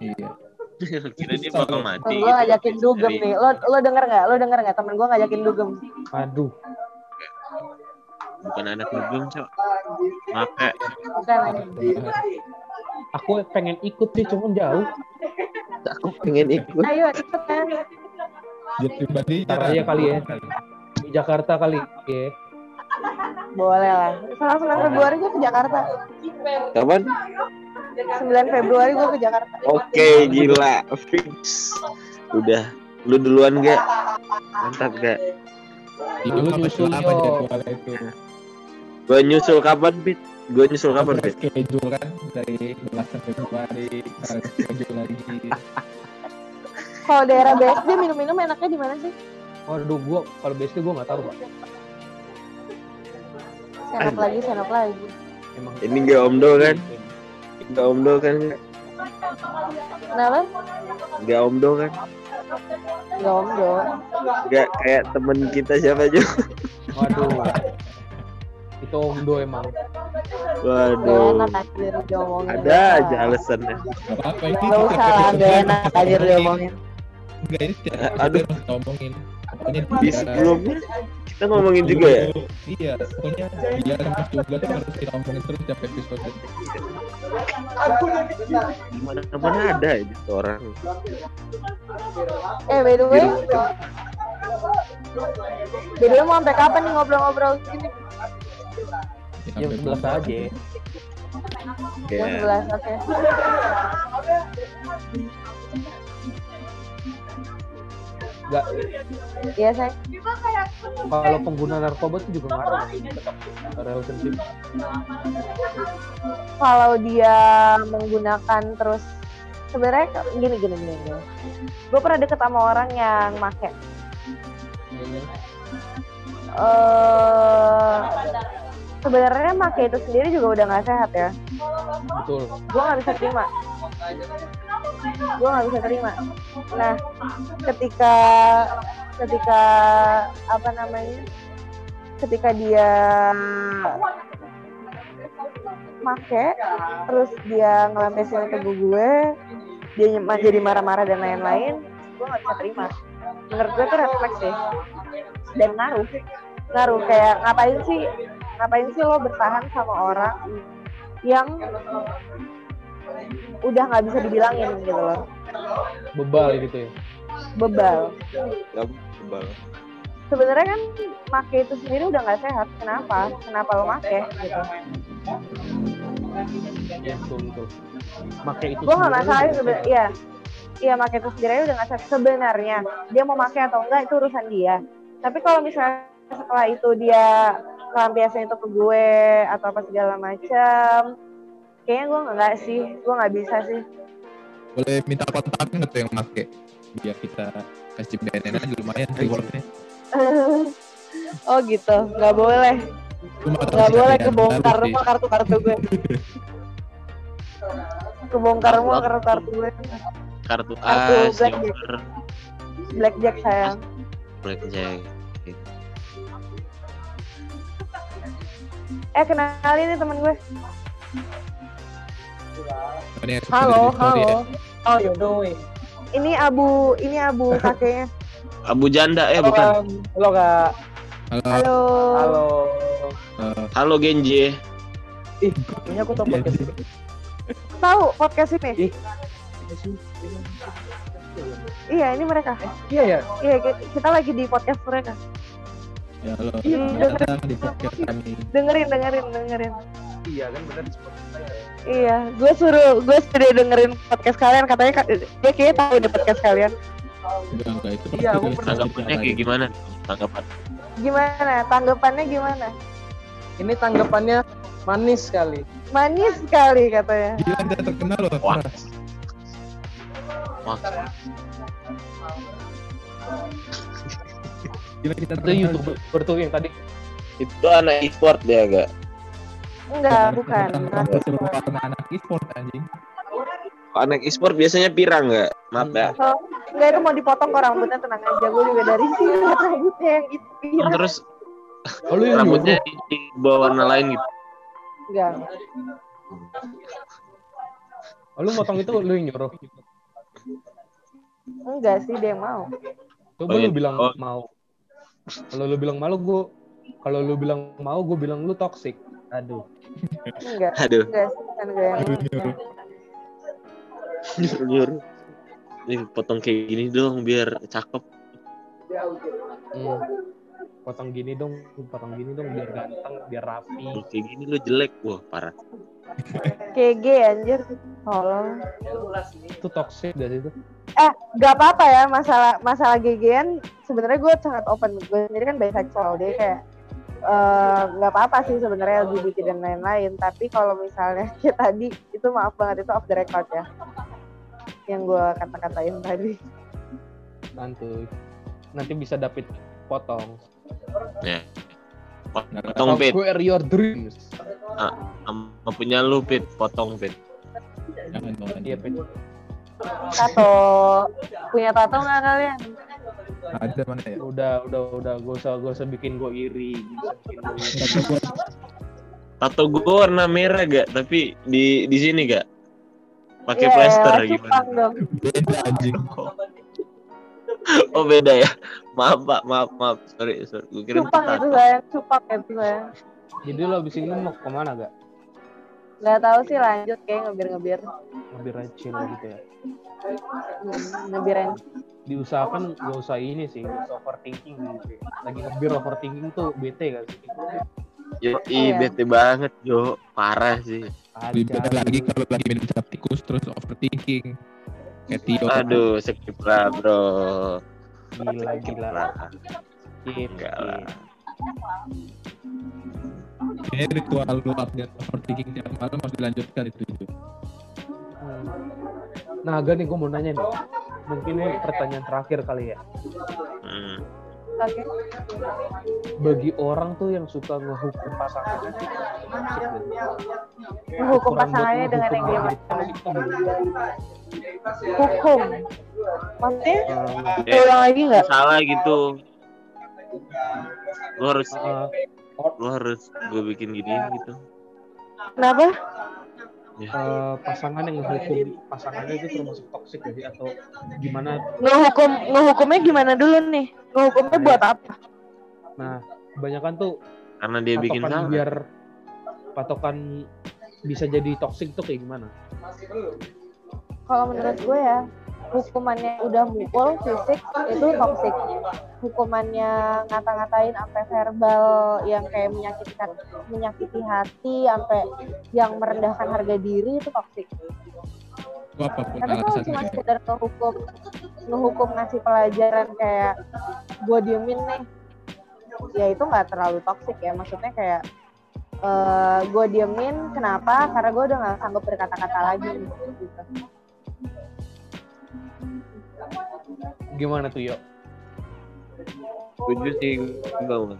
Iya. *laughs* Kira dia bakal mati. Temen gitu. gue ngajakin dugem nih. Lo lo denger nggak? Lo denger nggak? Temen gue ngajakin dugem. Aduh, Bukan anak ngebum Cok. Maka Bukan aku pengen ikut sih, cuman jauh. aku pengen ikut. Ayo ikut ya. Jet pribadi Ntar aja kali ya. Di Jakarta kali ya. Boleh lah. Salah 9 Februari gue ke Jakarta. Kapan? 9 Februari gue ke Jakarta. Oke, gila. Fix. Udah. Lu duluan gak? Mantap gak? Lu nyusul, apa yo. jadwalnya itu? Gua nyusul kapan, Pit? Gua nyusul kapan, Apa Pit? schedule kan dari belasan Februari schedule lagi. Kalau daerah BSD minum-minum enaknya di mana sih? Waduh, gua kalau BSD gua nggak tahu, Pak. Senok lagi, senok lagi. Emang Ini gak omdo kan? Gak omdo kan? Kenapa? Gak omdo kan? Gak om Jo. Gak kayak temen kita siapa aja? Waduh. Itu Omdo emang. Waduh. enak anjir diomongin. Ada aja alasannya. Gak apa-apa ini. Gak usah lah, gak enak anjir diomongin. Enggak ini Aduh. Ngomongin. Pokoknya Di sebelumnya kita ngomongin juga ya. Iya, pokoknya biar Mas juga tuh harus kita ngomongin terus tiap episode. Gimana mana ada aja tuh orang. Eh by the way, by the way mau sampai kapan nih ngobrol-ngobrol gini? Jam 11 aja. Jam 11, oke. Enggak Iya saya. kalau pengguna narkoba itu juga ngaruh relationship. Kalau dia menggunakan terus sebenarnya gini gini gini. gini. Gue pernah deket sama orang yang make. eh sebenarnya make itu sendiri juga udah nggak sehat ya. Betul. gue nggak bisa terima gue nggak bisa terima. Nah ketika ketika apa namanya ketika dia make terus dia ngelampiasin ke gue dia jadi marah-marah dan lain-lain gue nggak bisa terima. Menurut gue tuh refleks sih. Dan ngaruh. Ngaruh. Kayak ngapain sih ngapain sih lo bertahan sama orang yang udah nggak bisa dibilangin gitu loh Bebal gitu ya. bebal gak kebal. sebenarnya kan make itu sendiri udah nggak sehat kenapa kenapa lo make gitu Ya, betul betul. Make itu gue nggak sendiri masalah sebenarnya sehat. iya iya make itu sendiri udah nggak sehat sebenarnya dia mau make atau enggak itu urusan dia tapi kalau misalnya setelah itu dia ngelampiasin itu ke gue atau apa segala macam kayaknya gue nggak sih gue nggak bisa sih Boleh minta kontaknya nggak tuh yang make? Biar kita kasih BNN aja lumayan rewardnya. *laughs* oh gitu nggak boleh nggak boleh kebongkar baru sih. semua kartu-kartu gue kebongkar semua kartu-kartu gue Kartu Kartu A, blackjack. silver, blackjack sayang blackjack. eh kenalin nih temen gue halo halo How you doing? ini abu ini abu kakeknya Abu janda ya bukan? Um, halo kak. Halo. halo Halo. eh, Halo Genji. Ih, kayaknya aku tau podcast ini. tahu podcast ini Ih. Iya, ini mereka. Iya ya. Iya, ki- kita lagi di podcast mereka. Ya lo Iya, datang di podcast kami. Dengerin, dengerin, dengerin. Iya kan benar di Spotify. Iya, gue suruh, gue sudah dengerin podcast kalian. Katanya ka- dia kayaknya tahu deh podcast kalian. Enggak enggak itu. Iya, aku podcast pernah Tanggapannya kayak gimana? Tanggapan. Gimana? Tanggapannya gimana? Ini tanggapannya manis sekali. Manis sekali katanya. Gila dia terkenal loh. Wah. Wah, Gila kita Itu youtuber tuh yang tadi. itu anak e-sport dia agak. Enggak, bukan. Suruh karena anak e-sport anjing? Anak e-sport biasanya pirang nggak? Maaf ya. Oh, enggak itu mau dipotong kok rambutnya tenang aja. Gue juga dari sini rambutnya yang itu. Iya. Terus Oh, lu yang rambutnya di bawah warna lain gitu. Enggak. Oh, lu motong itu lu yang nyuruh. Enggak sih dia yang mau. Coba Oh, lu iya. bilang Oh. mau. Kalau lu bilang malu gue kalau lu bilang mau gue bilang lu toxic. Aduh. Enggak. Aduh, Enggak kan gue yang. Nih potong kayak gini dong biar cakep. Hmm. Potong gini dong, potong gini dong biar ganteng, biar rapi. Kayak gini lu jelek. Wah, parah. gay anjir. Tolong. Itu toxic gak sih itu? Eh, gak apa-apa ya masalah masalah GG-an sebenarnya gue sangat open. Gue sendiri kan bisexual dia kayak eh, nggak apa-apa sih sebenarnya LGBT dan lain-lain. Tapi kalau misalnya *laughs* kayak tadi itu maaf banget itu off the record ya. Yang gue kata-katain tadi. Santuy. Nanti bisa David potong. Ya. Nggak Potong pit. Square your dreams. Sama punya lu pit, potong pit. Jangan dong. anjing. Iya, Pit. Tato. Punya tato nggak kalian? Ada mana ya? Udah, udah, udah. Gak usah, gak usah bikin gue iri. Gak usah bikin gue iri. Gua Tato gue warna merah gak? Tapi di di sini gak? Pakai plester cupang gimana? dong. beda *laughs* anjing. Oh beda ya. Maaf pak, maaf maaf. Sorry sorry. Gue kira itu Cupang itu tato. sayang, cupang itu sayang. Jadi lo abis ini mau ke mana gak? Nggak tahu sih lanjut kayak ngebir-ngebir. Ngebir aja chill gitu ya. Ngebirin. Diusahakan gak usah ini sih, gak usah overthinking gitu ya. Lagi ngebir overthinking tuh bete gak sih? Yo, Iya. ih bete banget Jo. Parah sih. Lebih beda lagi kalau lagi minum cap tikus terus overthinking. Kayak Tio. Aduh, skip lah bro. Gila, Skip gila. lah. Skip, Enggak lah. Ini ritual lu update overthinking tiap malam harus dilanjutkan itu. itu. Hmm. Nah, agak nih gue mau nanya nih. Mungkin ini pertanyaan terakhir kali ya. Hmm. Oke. Bagi orang tuh yang suka ngehukum Ukuran buat pasangannya dengan yang ngehukum gimana? dia? Hukum. Maksudnya? Eh, Ulang lagi nggak? salah gitu. Lu harus eh, lu harus gue bikin gini gitu. Kenapa? Eh, pasangan yang ngehukum pasangannya itu termasuk toxic gak sih? Atau gimana? Ngehukum, ngehukumnya gimana dulu nih? Ngehukumnya buat apa? Nah, kebanyakan tuh Karena dia bikin salah. biar patokan bisa jadi toxic tuh kayak gimana? Kalau menurut gue ya, hukumannya udah mukul fisik itu toxic. Hukumannya ngata-ngatain sampai verbal yang kayak menyakiti menyakiti hati sampai yang merendahkan harga diri itu apa pun Tapi kalau cuma sekedar ngehukum ngehukum ngasih pelajaran kayak gue diemin nih, ya itu nggak terlalu toxic ya. Maksudnya kayak eh gue diemin kenapa? Karena gue udah nggak sanggup berkata-kata lagi gitu. Gimana tuh, Yo? Setuju sih gue.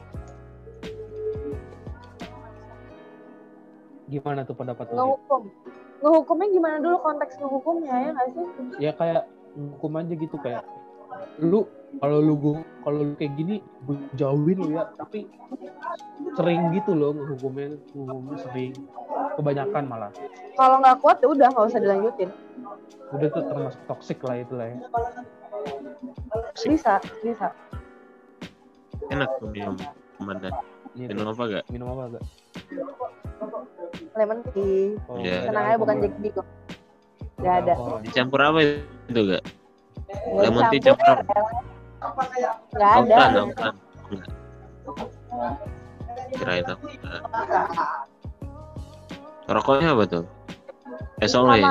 Gimana tuh pendapat lu? Yo? Ngehukum. Ngehukumnya gimana dulu konteks ngehukumnya ya nggak sih? Ya kayak hukum aja gitu kayak lu kalau lu kalau lu kayak gini gue jauhin lu ya tapi sering gitu loh ngehukumnya ngehukumnya sering kebanyakan malah Kalau nggak kuat ya udah nggak usah dilanjutin. udah tuh termasuk toxic lah itu lah ya Bisa, bisa. Enak tuh minum Ramadan. Ini tuh, Minum apa gak? minum apa gak? Lemon tea. Oh, Iya. ada Tenang aja bukan. Jack kok. Nggak ada. Dicampur apa itu gak? Nggak Lemon tea campur ya. Nggak ada. Autan. Enggak. Kirain autan. Rokoknya apa tuh? Esoles.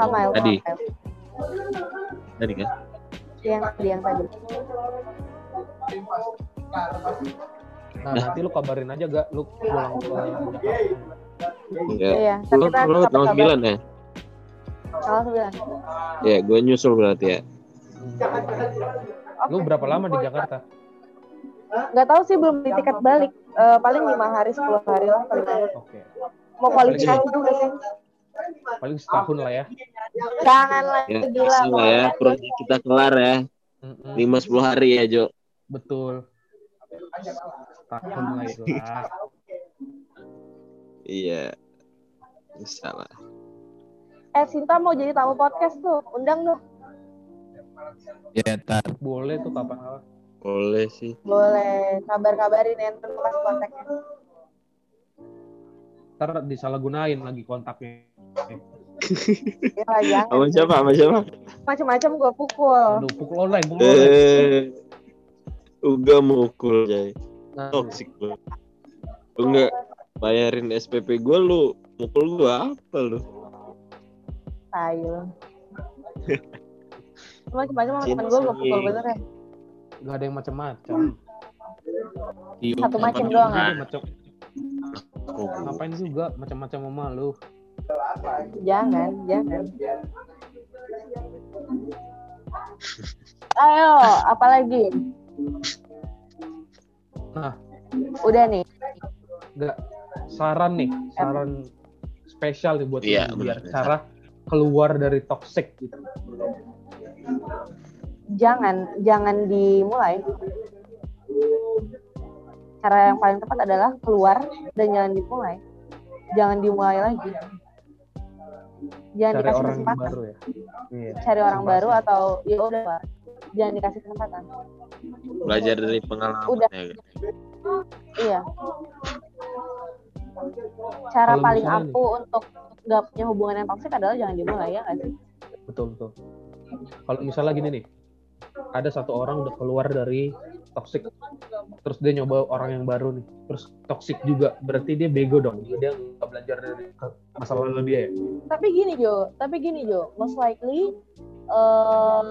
Hamil. Tadi. Tadi kan? Yang tadi yang tadi. Nah, nanti lu kabarin aja gak lu pulang ke. Iya, tapi Lu, kita lu tanggal. 9 ya? Tanggal sembilan. Ya, gue nyusul berarti ya. Lu berapa lama di Jakarta? Nggak tahu sih belum beli tiket balik. Eh, paling lima hari, 10 hari lah paling. Oke. Mau quality time juga sih. Paling setahun lah ya. Jangan lah, Ya, gila. bisa lah ya. Proyek kita kelar ya. Mm-mm. 5-10 hari ya, Jo. Betul. Setahun lah itu lah. Iya. Bisa lah. Eh, Sinta mau jadi tamu podcast tuh. Undang tuh. Ya, ntar. Boleh tuh kapan kapan. Boleh sih. Boleh. Kabar-kabarin ya, ntar pas kontaknya. Ntar disalahgunain lagi kontaknya. *laughs* Ya, Sama siapa? Sama siapa? Macam-macam gue pukul. Aduh, pukul online, pukul online. Eh, Uga mukul, Jay. Nah, Toxic lu. Lu enggak bayarin SPP gue lu mukul gua apa lu? Tayo. *laughs* Macam-macam sama temen gue gue pukul bener ya. Gak ada yang macam-macam. Satu macam doang ya. Ada macam Gua? ngapain juga macam-macam sama lu. Jangan, jangan. *laughs* Ayo, apalagi? Nah. Udah nih. Gak saran nih, saran spesial nih buat Iya, biar cara keluar dari toxic gitu. Jangan, jangan dimulai. Cara yang paling tepat adalah keluar dan jangan dimulai. Jangan dimulai lagi. Jangan Cari dikasih orang kesempatan. baru ya. Iya. Cari orang Kesempatan. baru atau ya udah Pak. Jangan dikasih kesempatan. Belajar dari pengalaman Udah. ya. kan? Iya. Cara Kalau paling misalnya ampuh untuk nggak punya hubungan yang toksik adalah jangan dimulai ya nggak sih? Betul betul. Kalau misalnya gini nih, ada satu orang udah keluar dari toxic, terus dia nyoba orang yang baru nih, terus toxic juga, berarti dia bego dong, dia nggak belajar dari masa lalu dia ya. Tapi gini Jo, tapi gini Jo, most likely em,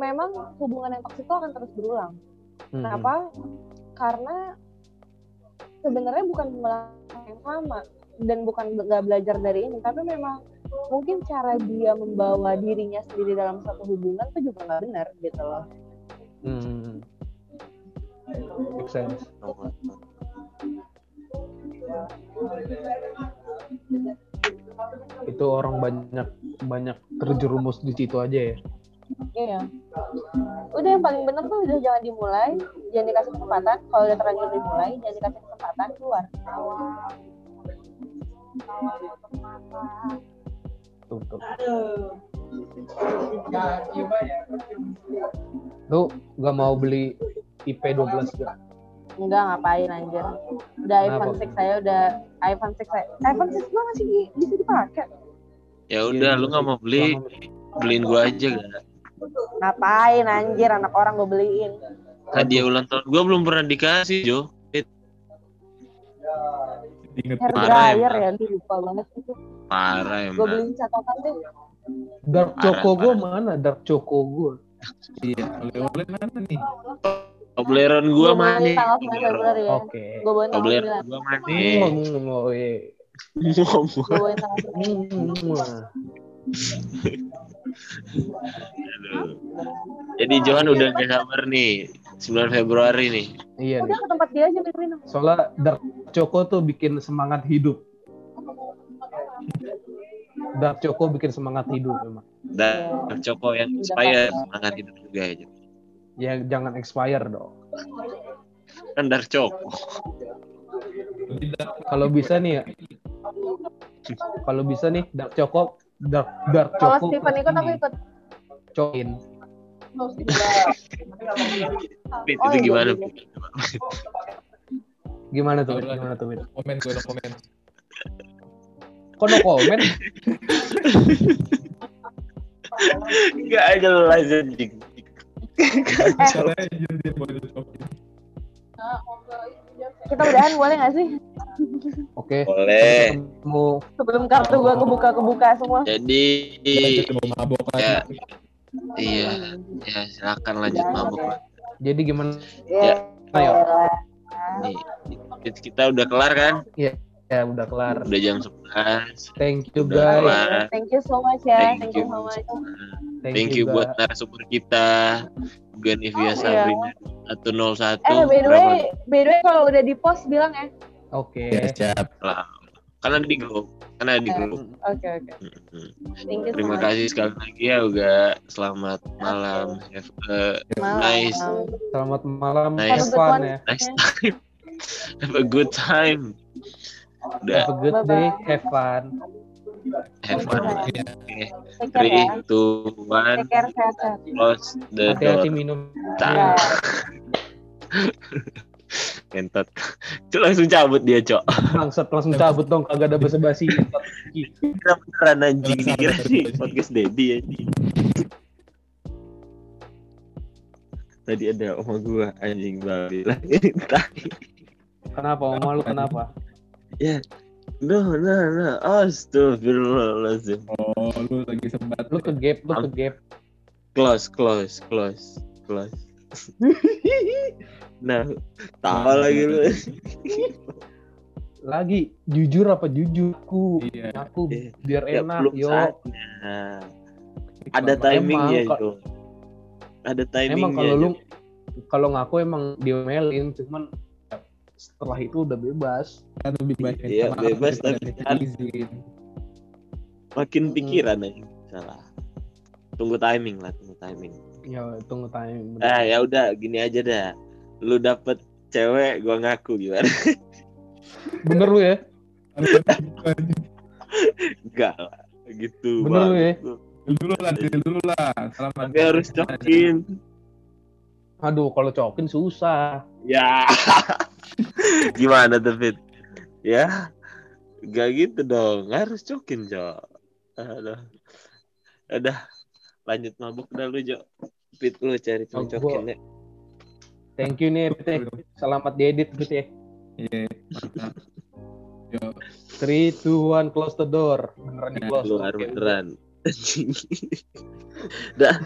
memang hubungan yang toksik itu akan terus berulang. Hmm. Kenapa? Karena sebenarnya bukan mengulang yang sama dan bukan nggak belajar dari ini, tapi memang mungkin cara dia membawa dirinya sendiri dalam satu hubungan itu juga nggak benar gitu loh. Hmm. Make sense. Itu orang banyak banyak terjerumus di situ aja ya. Iya. Udah yang paling benar tuh udah jangan dimulai, jangan dikasih kesempatan. Kalau udah terlanjur dimulai, jangan dikasih kesempatan keluar. Tuh, tuh. Lu gak mau beli IP 12 gak? Enggak ngapain anjir. Udah iPhone Kenapa? 6 saya udah iPhone 6 saya. iPhone 6 gua masih di- bisa dipakai. Ya udah, lu nggak mau beli, beliin gua aja gak? Ngapain anjir anak orang gue beliin. Hadiah ulang tahun gua belum pernah dikasih, Jo. Ingat Hair Parah dryer ya, lu lupa banget itu. Parah Gue emang. beliin catokan deh. Dark Choco gue mana? Dark Choco gue. Iya, oleh-oleh mana nih? Tobleron gua Gue mana? tanggal 9 Februari. Oke. Gue bawain tanggal Tobleron 9. gua mana? Iya. Gue bawain tanggal 9. Hmm. Aduh. Jadi Johan udah gak sabar nih. 9 Februari nih. Iya Udah nih. ke tempat dia aja minum. Soalnya Dark Choco tuh bikin semangat hidup. Dark Choco bikin semangat hidup memang. Dan Coko yang inspire semangat hidup juga ya. Ya jangan expire dong. Kan Dark Coko. Kalau bisa nih ya. Kalau bisa nih Dark Choco Dark Dark Kalau Choco Steven ikut aku ikut. coin. Oh, itu iya, gimana? iya. Gimana tuh? Gimana tuh? Komen, gue komen. Kok no komen? Gak jelas anjing. Kita udahan boleh nggak sih? Oke. Boleh. Mau Sebelum kartu gua kebuka-kebuka semua. Jadi mabok Ya. lagi. iya, ya silakan lanjut mabuk. lah. jadi gimana? Ya. Ayo. Nih, kita udah kelar kan? Ya udah kelar. Udah jam 11. Thank you Udah guys. kelar. Thank you so much ya. Thank Thank you. you so much. Thank you buat narasumber kita. Ganivia Iya. Sabrina 101. Eh by the way, by the way kalau udah di post bilang ya. Oke. Ya, siap. Karena di grup. Karena di grup. Oke oke. Thank you so Terima much. kasih sekali lagi ya Uga. Selamat malam. Have a Malam. nice Selamat malam. Nice. Have Have a good fun one. ya. nice time. *laughs* Have a good time. Udah, Have a good day. Have fun. have fun. Iya. Care Three, two, one. Close the Hati-hati door. minum. Tak. Kentot. *laughs* Cuk langsung cabut dia, Cok. Langsung langsung cabut dong kagak ada basa-basi. Kira beneran anjing dikira sih podcast Dedi anjing. Tadi ada oma gua anjing babi lagi. Kenapa? Oma lu kenapa? Ya. No, no, no. Astagfirullahaladzim. Oh, lu lagi sempat. Lu ke gap, lu ke gap. Close, close, close, close. *laughs* nah, tahu lagi lu. Lagi jujur apa jujurku? Iya. Aku Iya. biar Ya, enak belum yo. saatnya. Ada timingnya Emang, itu. Ada timingnya. Emang kalau lu kalau ngaku emang diomelin cuman ya, setelah itu udah bebas. Kan lebih baik Iya, bebas, tapi kan- izin. makin pikiran aja salah. Tunggu timing lah, tunggu timing. Ya tunggu time. Ah, ya udah gini aja dah. Lu dapet cewek, gua ngaku gimana? *laughs* Bener lu ya? Enggak lah, gitu. Bener lu ya? Dulu lah, dulu lah. Selamat. Tapi harus cokin. Aduh, kalau cokin susah. Ya. *laughs* *laughs* Gimana tuh, Fit? Ya. Gak gitu dong. Harus cokin, Jo. Aduh. Udah. Lanjut mabuk dah lu, Jo. Fit lu cari Oh, cowok gua- cokin ya. Thank you nih, Pete. Selamat diedit gitu ya. Iya, mantap. Yo, 3, 2, 1, close the door. Beneran di close. Keluar beneran. Anjing. *laughs* Dah.